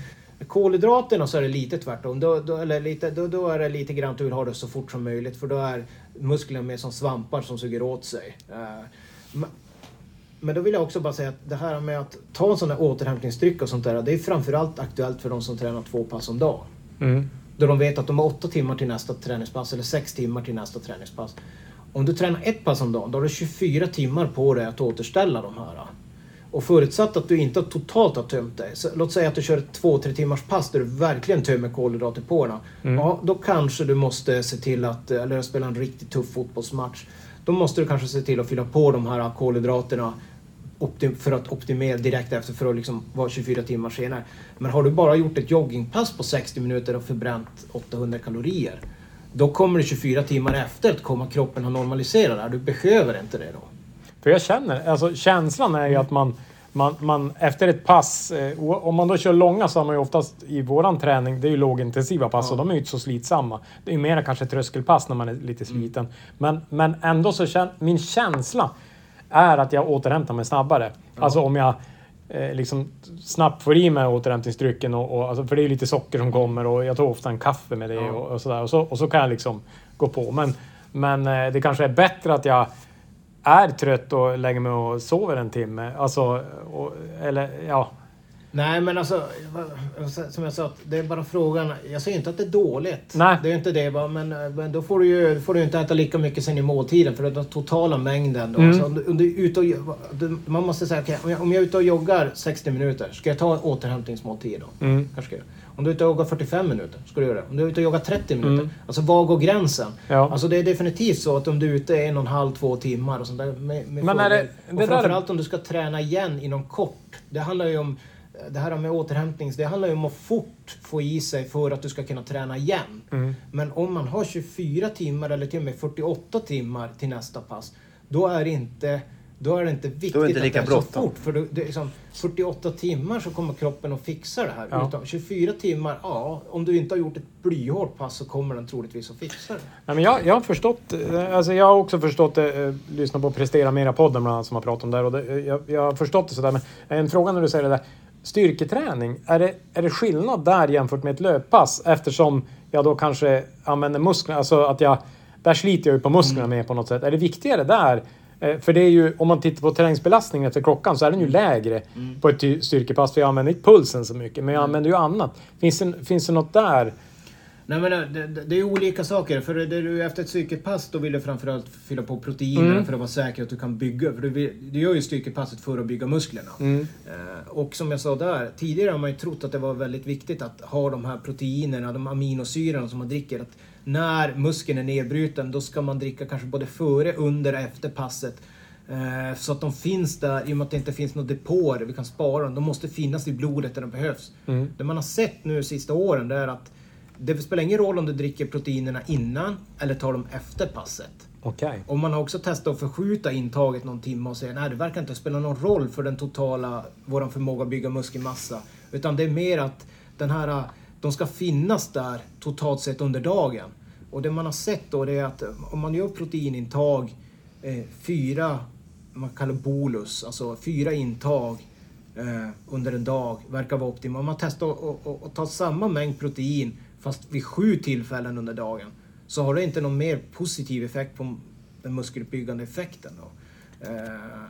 Kolhydraterna så är det lite tvärtom. Då, då, eller lite, då, då är det lite grann att du vill ha det så fort som möjligt för då är musklerna mer som svampar som suger åt sig. Men- då vill jag också bara säga att det här med att ta en sån här återhämtningsdryck och sånt där, det är framförallt aktuellt för de som tränar två pass om dagen. Mm. Då de vet att de har åtta timmar till nästa träningspass eller sex timmar till nästa träningspass. Om du tränar ett pass om dagen, då har du 24 timmar på dig att återställa de här. Och förutsatt att du inte totalt har tömt dig. Så låt säga att du kör ett två, tre timmars pass där du verkligen tömmer kolhydrater på dig. Ja, då kanske du måste se till att, eller spela en riktigt tuff fotbollsmatch. Då måste du kanske se till att fylla på de här kolhydraterna för att optimera direkt efter för att liksom vara 24 timmar senare. Men har du bara gjort ett joggingpass på 60 minuter och förbränt 800 kalorier. Då kommer det 24 timmar efter att komma kroppen har normaliserat det här. Du behöver inte det då. För jag känner, alltså känslan är ju att man, man, man efter ett pass, eh, om man då kör långa så har man ju oftast i våran träning, det är ju lågintensiva pass och de är ju inte så slitsamma. Det är ju mer kanske tröskelpass när man är lite sliten. Men, men ändå så känner min känsla är att jag återhämtar mig snabbare. Alltså om jag eh, liksom snabbt får i mig återhämtningsdrycken och, och alltså, för det är lite socker som kommer och jag tar ofta en kaffe med det och, och sådär. Och så, och så kan jag liksom gå på. Men, men eh, det kanske är bättre att jag är trött och lägger mig och sover en timme. Alltså, och, eller ja. Nej men alltså, vad- som jag sa, det är bara frågan. Jag säger inte att det är dåligt. Nej. Det är inte det men, men då får du ju får du inte äta lika mycket sen i måltiden för den totala mängden. Då. Mm. Så om du, om du är ute och, du- man måste säga, okej, om, jag, om jag är ute och joggar 60 minuter, ska jag ta återhämtningsmåltid då? Mm. Kanske. Om du är ute och joggar 45 minuter, ska du göra det. Om du är ute och joggar 30 minuter, Mm. alltså var går gränsen? Ja. Alltså det är definitivt så att om du är ute en och en halv, två timmar och sånt där. Med, med Men är det- det och där- framförallt om du ska träna igen inom kort. Det handlar ju om det här med återhämtning, det handlar ju om att fort få i sig för att du ska kunna träna igen. Mm. Men om man har 24 timmar eller till och med 48 timmar till nästa pass, då är det inte då är det inte viktigt Då är det inte att det är så fort. För det, det är liksom 48 timmar så kommer kroppen att fixa det här. Ja. Utan 24 timmar, ja, om du inte har gjort ett blyhårt pass så kommer den troligtvis att fixa det. Nej, men jag, jag har förstått, eh, alltså jag har också förstått det, eh, lyssna på Prestera Mera-podden bland annat som har pratat om det här och det, eh, jag, jag har förstått det sådär. Men en fråga när du säger det där, styrketräning, är det, är det skillnad där jämfört med ett löppass? Eftersom jag då kanske använder musklerna, alltså att jag... Där sliter jag ju på musklerna Mm. med på något sätt. Är det viktigare där? Eh, För det är ju, om man tittar på träningsbelastningen efter klockan så är den ju lägre Mm. på ett ty- styrkepass. För jag använder inte pulsen så mycket, men jag använder ju annat. Finns det, finns det något där? Nej, men det, det, det är olika saker. För det, du, efter ett styrkepass då vill du framförallt fylla på proteiner för att vara säker att du kan bygga. För du, vill, du gör ju styrkepasset för att bygga musklerna. Eh, och som jag sa där, tidigare har man ju trott att det var väldigt viktigt att ha de här proteinerna, de aminosyrorna som man dricker. Att när muskeln är nedbruten då ska man dricka kanske både före, under och efter passet. Eh, Så att de finns där, i och med att det inte finns några depåer vi kan spara dem. De måste finnas i blodet där de behövs. Det man har sett nu de sista åren det är att det spelar ingen roll om du dricker proteinerna innan eller tar dem efter passet. Okej. Och man har också testat att förskjuta intaget någon timme och säga nej det verkar inte spela någon roll för den totala, våran förmåga att bygga muskelmassa. Utan det är mer att den här, de ska finnas där totalt sett under dagen. Och det man har sett då är att om man gör proteinintag, eh, fyra, man kallar bolus, alltså fyra intag eh, under en dag verkar vara optimalt. Om man testar att ta samma mängd protein fast vid sju tillfällen under dagen så har det inte någon mer positiv effekt på den muskeluppbyggande effekten. Då. Eh,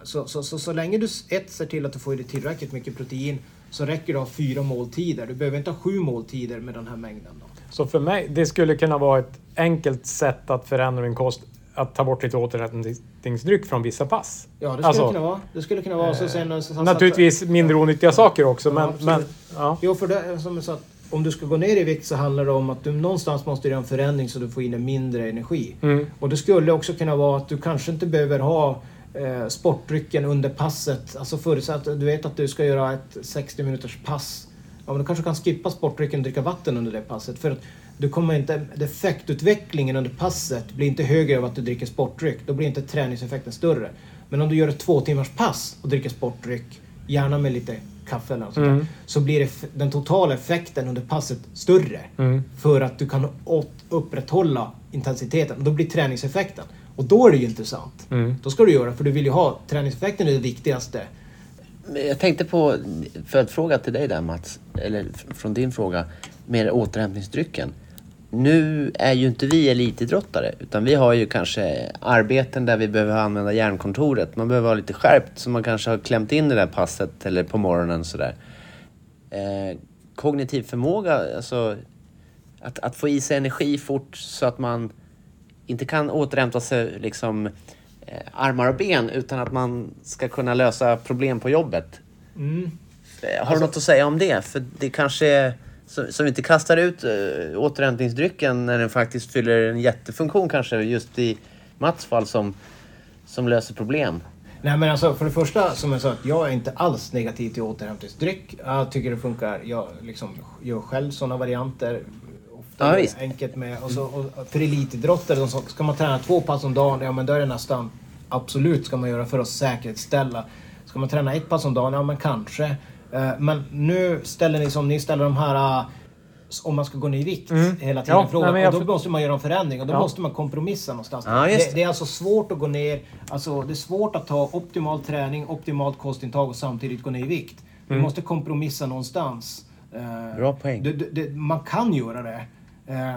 Så, så, så, så länge du ett ser till att du får i dig tillräckligt mycket protein så räcker det att ha fyra måltider. Du behöver inte ha sju måltider med den här mängden. Då. Så för mig, det skulle kunna vara ett enkelt sätt att förändra min kost. Att ta bort lite återhämtningsdryck från vissa pass. Ja, det skulle Alltså, kunna vara. Det skulle kunna vara. Så sen, så, så, Naturligtvis mindre onyttiga saker också, Ja, men... men ja. Jo, för det som jag sa, att om du ska gå ner i vikt så handlar det om att du någonstans måste göra en förändring så du får in en mindre energi. Mm. Och det skulle också kunna vara att du kanske inte behöver ha eh, sportdrycken under passet. Alltså förutsatt att du vet att du ska göra ett 60 minuters pass. Ja, men du kanske kan skippa sportdrycken och dricka vatten under det passet. För att du kommer inte, effektutvecklingen under passet blir inte högre av att du dricker sportdryck. Då blir inte träningseffekten större. Men om du gör ett två timmars pass och dricker sportdryck, gärna med lite kaffe eller något sånt där, så blir den totala effekten under passet större. För att du kan åt- upprätthålla intensiteten. Då blir träningseffekten. Och då är det ju intressant. Då ska du göra, för du vill ju ha träningseffekten är det viktigaste. Jag tänkte på, för att fråga till dig där Mats, eller från din fråga, med återhämtningsdrycken. Nu är ju inte vi elitidrottare, utan vi har ju kanske arbeten där vi behöver använda hjärnkontoret. Man behöver vara lite skärpt, så man kanske har klämt in det där passet eller på morgonen sådär. Eh, kognitiv förmåga, alltså att, att få i sig energi fort så att man inte kan återhämta sig liksom eh, armar och ben utan att man ska kunna lösa problem på jobbet. Mm. Eh, Har du något att säga om det? För det kanske är så vi inte kastar ut äh, återhämtningsdrycken när den faktiskt fyller en jättefunktion kanske just i Mats fall som, som löser problem. Nej men alltså för det första som jag sa, att jag är inte alls negativ till återhämtningsdryck. Jag tycker det funkar. Jag liksom gör själv sådana varianter. Ofta Ja, enkelt med. Och så, och för elitidrottare, de som, ska man träna två pass om dagen, ja men då är det nästan absolut ska man göra för att säkerställa. Ska man träna ett pass om dagen, ja men kanske. Eh, Men nu ställer ni som ni ställer de här eh, om man ska gå ner i vikt hela tiden. Ja, frågan. nej, och då för- måste man göra en förändring och då Ja. måste man kompromissa någonstans. Ja, det, det. det är alltså svårt att gå ner, alltså det är svårt att ta optimal träning, optimalt kostintag och samtidigt gå ner i vikt. Du måste kompromissa någonstans. Eh, Bra poäng. Det, det, det, man kan göra det.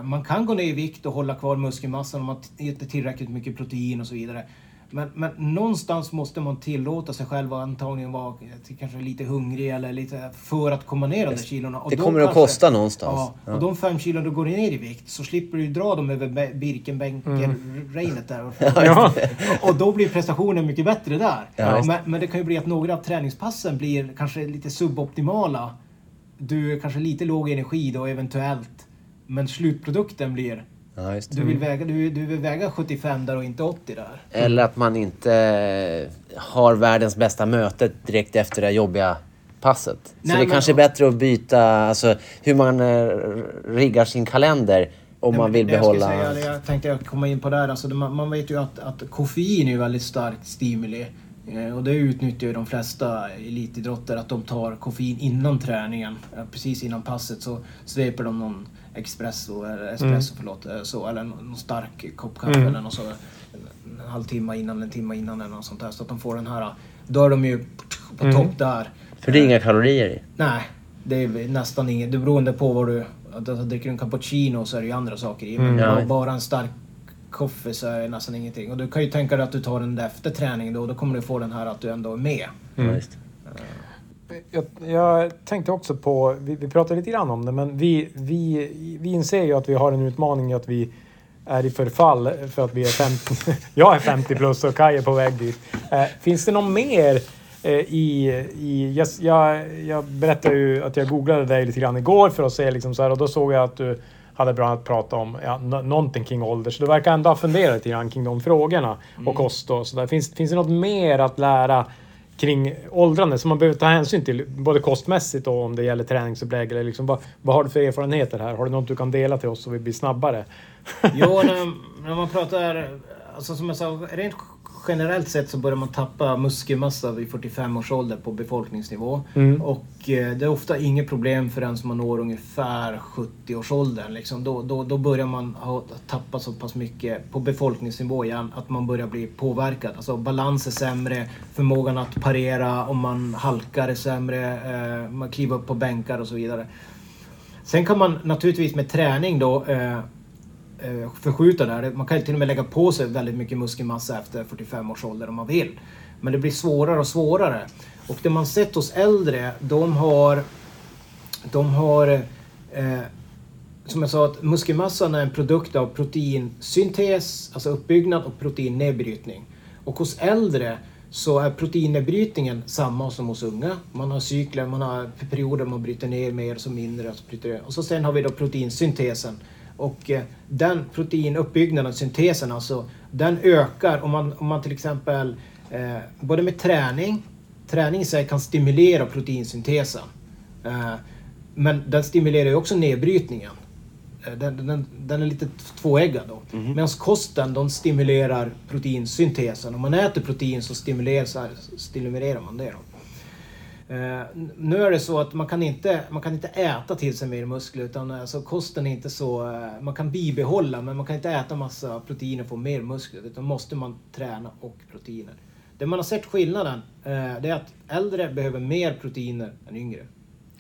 Man kan gå ner i vikt och hålla kvar muskelmassan om man äter tillräckligt mycket protein och så vidare. Men, men någonstans måste man tillåta sig själv att antagligen vara eh, kanske lite hungrig eller lite för att komma ner de där kilorna. Och Det kommer att kosta någonstans. Ja, och de fem kilon du går ner i vikt så slipper du dra dem över Birkenbänken-regnet där. Ja. Och då blir prestationen mycket bättre där. Ja, men, men det kan ju bli att några av träningspassen blir kanske lite suboptimala. Du är kanske lite låg energi då eventuellt. Men slutprodukten blir... Ja. Du vill, väga, du, du vill väga 75 där och inte 80 där. Eller att man inte eh, har världens bästa möte direkt efter det jobbiga passet. Så Nej, det men- kanske är bättre att byta alltså, hur man eh, riggar sin kalender om Nej, man vill det jag behålla... Säga, jag tänkte jag komma in på där. Alltså, man, man vet ju att, att koffein är väldigt starkt stimuli. Eh, och det utnyttjar ju de flesta elitidrottare att de tar koffein innan träningen. Precis innan passet så sveper de någon espresso, eller, espresso förlåt, eh, så, eller någon stark kopp kaffe eller något så. En, en halvtimme innan, en timme innan eller något sånt där. Så att de får den här, då är de ju på topp där. För det är inga kalorier i. Nej, det är nästan inget. Det beror på vad du... Alltså, dricker du en cappuccino så är det ju andra saker i. Men Ja. bara- en stark kaffe så är det nästan ingenting. Och du kan ju tänka dig att du tar den där efter träningen då. Då kommer du få den här att du ändå är med. Det. Jag, jag tänkte också på, vi, vi pratade lite grann om det, men vi, vi, vi inser ju att vi har en utmaning att vi är i förfall för att vi är 50. jag är 50 plus och Kaj är på väg dit. Eh, finns det något mer eh, i... i jag, jag, jag berättade ju att jag googlade dig lite grann igår för att se liksom så här och då såg jag att du hade bland annat pratat om ja, nå- någonting kring ålder. Så du verkar ändå ha funderat lite grann kring de frågorna och kost och sådär. Finns, finns det något mer att lära kring åldrande som man behöver ta hänsyn till både kostmässigt och om det gäller träningsupplägg eller liksom vad, vad har du för erfarenheter här? Har du något du kan dela till oss så vi blir snabbare? Jo, när, när man pratar... Alltså som jag sa, rent generellt sett så börjar man tappa muskelmassa vid 45 års ålder på befolkningsnivå. Och eh, det är ofta inget problem för den som man når ungefär 70-årsåldern. Liksom. Då, då, då börjar man ha, tappa så pass mycket på befolkningsnivå igen att man börjar bli påverkad. Alltså balans är sämre, förmågan att parera om man halkar är sämre, eh, man kliver upp på bänkar och så vidare. Sen kan man naturligtvis med träning då eh, Eh, förskjuta det här. Man kan ju till och med lägga på sig väldigt mycket muskelmassa efter 45 års ålder om man vill. Men det blir svårare och svårare. Och det man sett hos äldre, de har... De har... Eh, som jag sa, att muskelmassan är en produkt av proteinsyntes, alltså uppbyggnad och proteinnedbrytning. Och hos äldre så är proteinnedbrytningen samma som hos unga. Man har cykler, man har perioder man bryter ner mer, så mindre. Och så, bryter och så sen har vi då proteinsyntesen. Och eh, den proteinuppbyggnaden, syntesen alltså, den ökar om man, om man till exempel eh, både med träning, träning i sig kan stimulera proteinsyntesen. Eh, men den stimulerar ju också nedbrytningen. Eh, Den, den, den är lite tvåeggad då. Medan kosten, de stimulerar proteinsyntesen. Om man äter protein så stimulerar, stimulerar man det. Då. Eh, nu är det så att man kan, inte, man kan inte äta till sig mer muskler utan alltså, kosten är inte så... eh, man kan bibehålla men man kan inte äta massa proteiner och få mer muskler utan måste man träna och proteiner. Det man har sett skillnaden eh, det är att äldre behöver mer proteiner än yngre.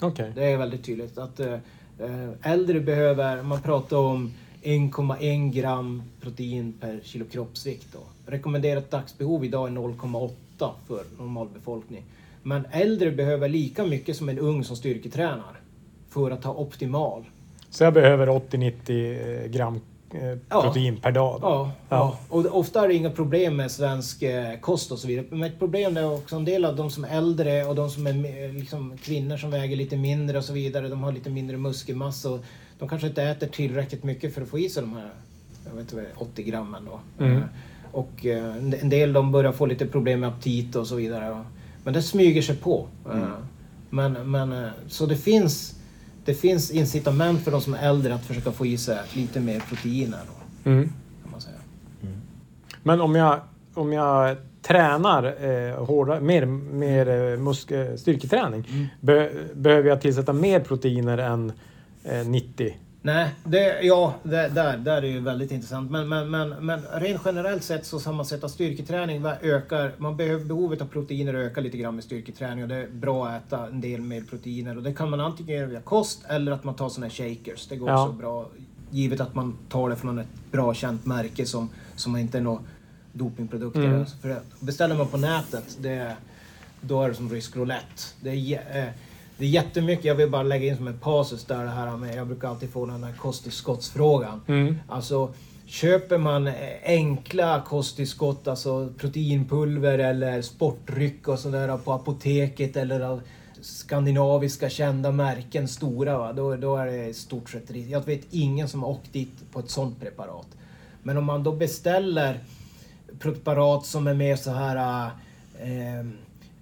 Okej. Det är väldigt tydligt att eh, eh, äldre behöver, man pratar om 1,1 gram protein per kilo kroppsvikt. Då. Rekommenderat dagsbehov idag är 0,8 för normalbefolkning. Men äldre behöver lika mycket som en ung som styrketränar för att ha optimal. Så jag behöver 80-90 gram eh, Ja. protein per dag? Ja, ja. och ofta är det inga problem med svensk eh, kost och så vidare. Men ett problem är också en del av de som är äldre och de som är liksom, kvinnor som väger lite mindre och så vidare. De har lite mindre muskelmassa och de kanske inte äter tillräckligt mycket för att få i sig de här jag vet inte, vad det är, 80 grammen då. Mm. Eh, Och eh, en en del de börjar få lite problem med aptit och så vidare. Men det smyger sig på. Eh, Men, men eh, så det finns det finns incitament för de som är äldre att försöka få i sig lite mer proteiner. Då, Mm. kan man säga. Men om jag, om jag tränar eh, hårdare, mer, mer eh, musk, eh, styrketräning, Mm. be, behöver jag tillsätta mer proteiner än eh, 90? Nej, det, ja, det, där, där är ju väldigt intressant. Men, men, men, men rent generellt sett så sammansätta styrketräning ökar, man behöver, behovet av proteiner ökar lite grann med styrketräning och det är bra att äta en del mer proteiner. Och det kan man antingen göra via kost eller att man tar sådana här shakers. Det går Ja. också bra. Givet att man tar det från ett bra känt märke som, som inte är några dopingprodukter. Mm. För beställer man på nätet, det, då är det som rysk roulette. Det är, eh, det är jättemycket, jag vill bara lägga in som en passus där det här med, jag brukar alltid få den här kosttillskottsfrågan. Mm. Alltså, köper man enkla kosttillskott, alltså proteinpulver eller sportdryck och sådär på apoteket eller av skandinaviska kända märken, stora, va? Då, då är det i stort sett risk. Jag vet ingen som har åkt dit på ett sånt preparat. Men om man då beställer preparat som är mer så här... Eh,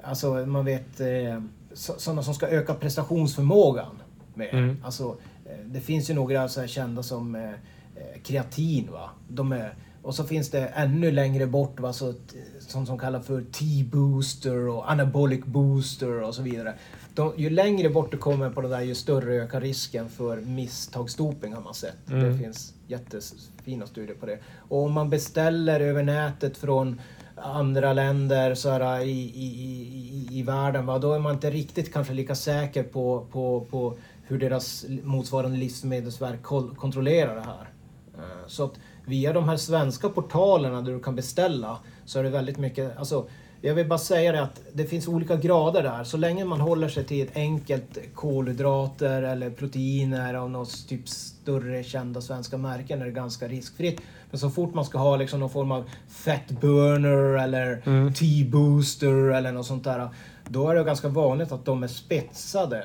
alltså man vet eh, sådana som ska öka prestationsförmågan. Med. Mm. Alltså, eh, det finns ju några så här kända som eh, eh, kreatin. Va? De är, och så finns det ännu längre bort va? Så, t- som, kallas för T-booster och anabolic booster och så vidare. De, ju längre bort du kommer på det där ju större ökar risken för misstagsdoping har man sett. Det Mm. finns jättefina studier på det. Och om man beställer över nätet från andra länder så här, i, i, i, i världen, va? då är man inte riktigt kanske lika säker på, på, på hur deras motsvarande livsmedelsverk kontrollerar det här. Eh, så att via de här svenska portalerna där du kan beställa så är det väldigt mycket, alltså jag vill bara säga det att det finns olika grader där. Så länge man håller sig till ett enkelt kolhydrater eller proteiner av något typ större kända svenska märken är det ganska riskfritt. Men så fort man ska ha liksom någon form av fat burner eller T-booster eller något sånt där. Då är det ganska vanligt att de är spetsade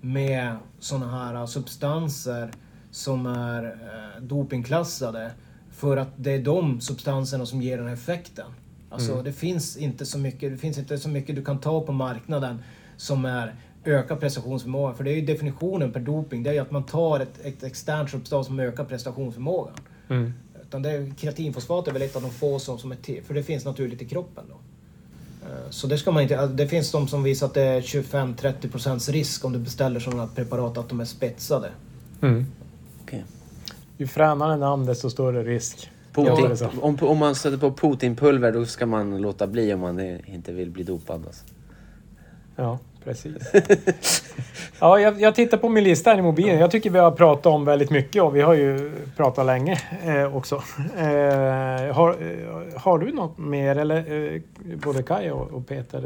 med såna här substanser som är eh, dopingklassade. För att det är de substanserna som ger den här effekten. Alltså det finns inte så mycket, det finns inte så mycket du kan ta på marknaden som är ökar prestationsförmågan. För det är ju definitionen per doping, det är ju att man tar ett, ett externt substans som ökar prestationsförmågan. Mm. Utan det är, kreatinfosfat är väl ett av de få som, som är till, för det finns naturligt i kroppen då. Eh, Så det ska man inte, det finns de som visar att det är 25-30% risk om du beställer sådana preparat att de är spetsade. Mm. Okej. Ju fränare namn desto större risk. Putin, Ja, om, om man sätter på Putinpulver då ska man låta bli om man inte vill bli dopad. Alltså. Ja, precis. Ja, jag, jag tittar på min lista här i mobilen. Jag tycker vi har pratat om väldigt mycket och vi har ju pratat länge eh, också. Eh, har, eh, har du något mer eller eh, både Kaj och, och Peter,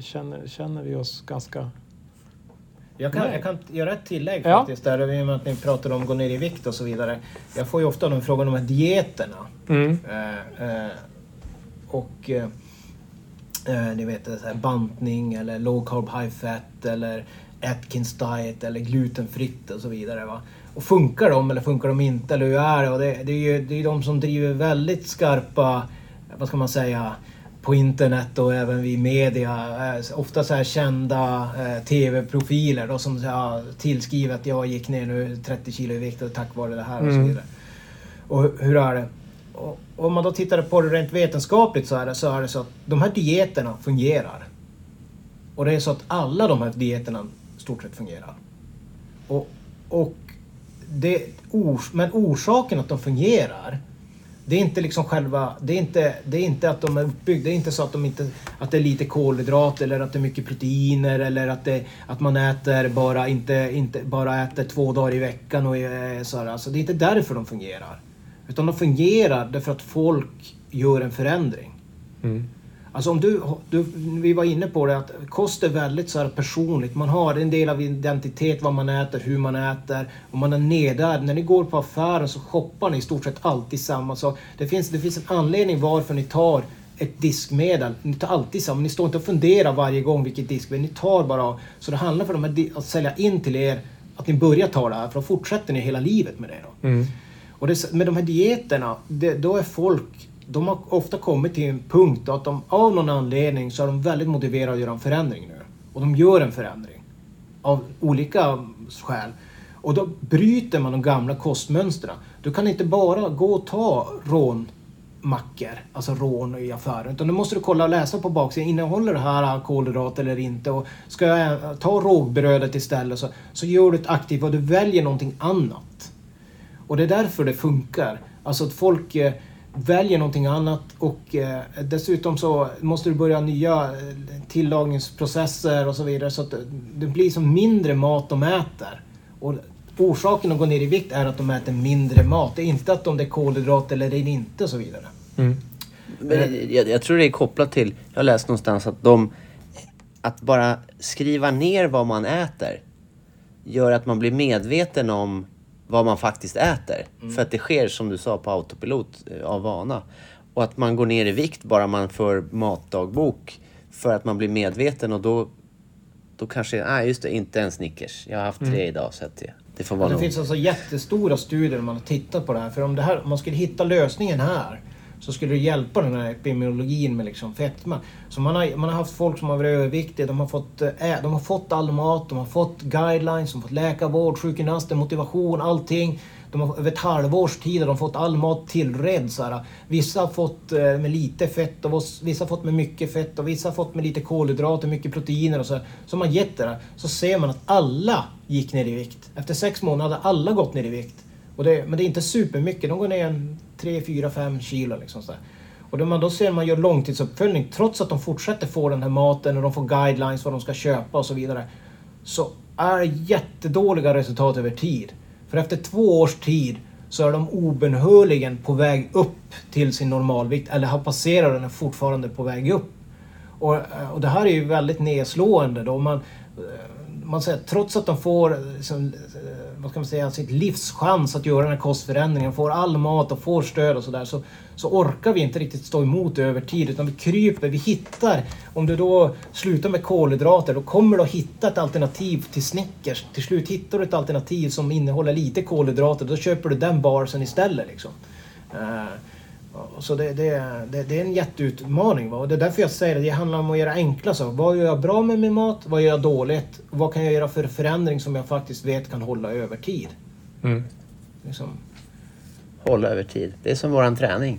känner, känner vi oss ganska... Jag kan, jag kan göra ett tillägg Ja. faktiskt, där, i och med att ni pratar om att gå ner i vikt och så vidare. Jag får ju ofta de frågan om de här dieterna. Mm. Eh, eh, och eh, eh, ni vet, så här bantning eller low carb high fat eller Atkins diet eller glutenfritt och så vidare. Va? Och funkar de eller funkar de inte? Eller hur är det? Och det, det är ju det är de som driver väldigt skarpa, vad ska man säga, på internet och även vid media. Eh, ofta så här kända eh, TV-profiler då, som ja, tillskriver att jag gick ner nu 30 kilo i vikt och tack vare det här och så Mm. vidare. Och hur är det? Och om man då tittar på det rent vetenskapligt så är det så, är det så att de här dieterna fungerar. Och det är så att alla de här dieterna stort sett fungerar. Och, och det, men orsaken att de fungerar det är inte liksom själva, det är inte, det är inte att de är uppbyggda, det är inte så att, de inte, att det är lite kolhydrat eller att det är mycket proteiner eller att, det, att man äter bara, inte, inte, bara äter två dagar i veckan och så här. Alltså, det är inte därför de fungerar. Utan de fungerar därför att folk gör en förändring. Mm. Alltså om du, du, vi var inne på det att kost är väldigt så personligt. Man har en del av identitet, vad man äter, hur man äter. Och man är nedärvd. När ni går på affären så shoppar ni i stort sett alltid samma sak. Det finns, det finns en anledning varför ni tar ett diskmedel. Ni tar alltid samma. Ni står inte och funderar varje gång vilket diskmedel. Ni tar bara. Så det handlar för dem att att sälja in till er att ni börjar ta det här. För då fortsätter ni hela livet med det. Då. Mm. Och det, med de här dieterna, det, då är folk, de har ofta kommit till en punkt då att de av någon anledning så är de väldigt motiverade att göra en förändring nu. Och de gör en förändring. Av olika skäl. Och då bryter man de gamla kostmönstren. Du kan inte bara gå och ta rånmackor, alltså rån i affären. Utan då måste du kolla och läsa på baksidan. Innehåller det här kolhydrater eller inte? Och ska jag eh, ta rågbrödet istället så, så gör du ett aktivt och du väljer någonting annat. Och det är därför det funkar. Alltså att folk eh, väljer någonting annat och eh, dessutom så måste du börja nya eh, tillagningsprocesser och så vidare så att det- det blir som mindre mat de äter. Och orsaken att gå ner i vikt är att de äter mindre mat. Det är inte att om det är kolhydrat eller det är inte och så vidare. Mm. Men jag, jag tror det är kopplat till, jag har läst någonstans att de, att bara skriva ner vad man äter gör att man blir medveten om vad man faktiskt äter. För att det sker som du sa på autopilot eh, av vana. Och att man går ner i vikt bara man för matdagbok för att man blir medveten och då, då kanske, nej just det, inte en Snickers. Jag har haft tre idag så att det, det får vara Det nog. finns alltså jättestora studier man har tittat på det här. För om, det här, om man skulle hitta lösningen här så skulle det hjälpa den här epidemiologin med liksom fetma. Så man har, man har haft folk som har varit överviktiga, de har, fått, eh, ä, de har fått all mat, de har fått guidelines, de har fått läkarvård, sjukgymnaster, motivation, allting. De har, över ett halvårs tid har de fått all mat tillredd. Så här. Vissa har fått eh, med lite fett och vissa har fått med mycket fett och vissa har fått med lite kolhydrater, mycket proteiner och så. här. Så man gett det där. Så ser man att alla gick ner i vikt. Efter sex månader hade alla gått ner i vikt. Och det, men det är inte supermycket. De går ner en 3, 4, 5 kilo. Liksom så där. Och när man då ser man gör långtidsuppföljning, trots att de fortsätter få den här maten och de får guidelines vad de ska köpa och så vidare. Så är det jättedåliga resultat över tid. För efter två års tid så är de obenhörligen på väg upp till sin normalvikt eller har passerat den och är fortfarande på väg upp. Och, eh, och det här är ju väldigt nedslående då. Man, eh, man säger, trots att de får liksom, vad ska man säga, sitt livs chans att göra den här kostförändringen, får all mat och får stöd och sådär, så, så orkar vi inte riktigt stå emot över tid utan vi kryper, vi hittar. Om du då slutar med kolhydrater, då kommer du att hitta ett alternativ till Snickers. Till slut hittar du ett alternativ som innehåller lite kolhydrater, då köper du den barsen istället. Liksom. Uh, så det, det, det, det, är en jätteutmaning. Va? Och det är därför jag säger att det handlar om att göra enkla saker. Vad gör jag bra med min mat? Vad gör jag dåligt? Vad kan jag göra för förändring som jag faktiskt vet kan hålla över tid? Mm. Liksom. Hålla över tid. Det är som våran träning.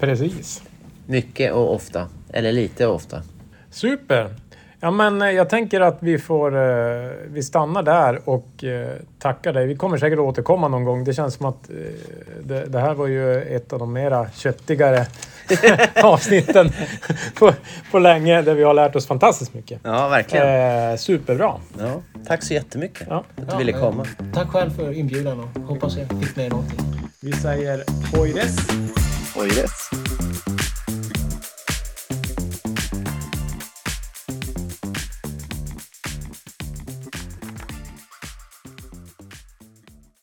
Precis. Mycket och ofta. Eller lite och ofta. Super! Ja, men eh, jag tänker att vi får... Eh, vi stannar där och eh, tackar dig. Vi kommer säkert återkomma någon gång. Det känns som att eh, det, det här var ju ett av de mera köttigare avsnitten på, på länge där vi har lärt oss fantastiskt mycket. Ja, verkligen. Eh, superbra! Ja, tack så jättemycket Ja. att du ville Ja, komma. eh, Tack själv för inbjudan och hoppas jag fick med någonting. Vi säger. Oj, rätt.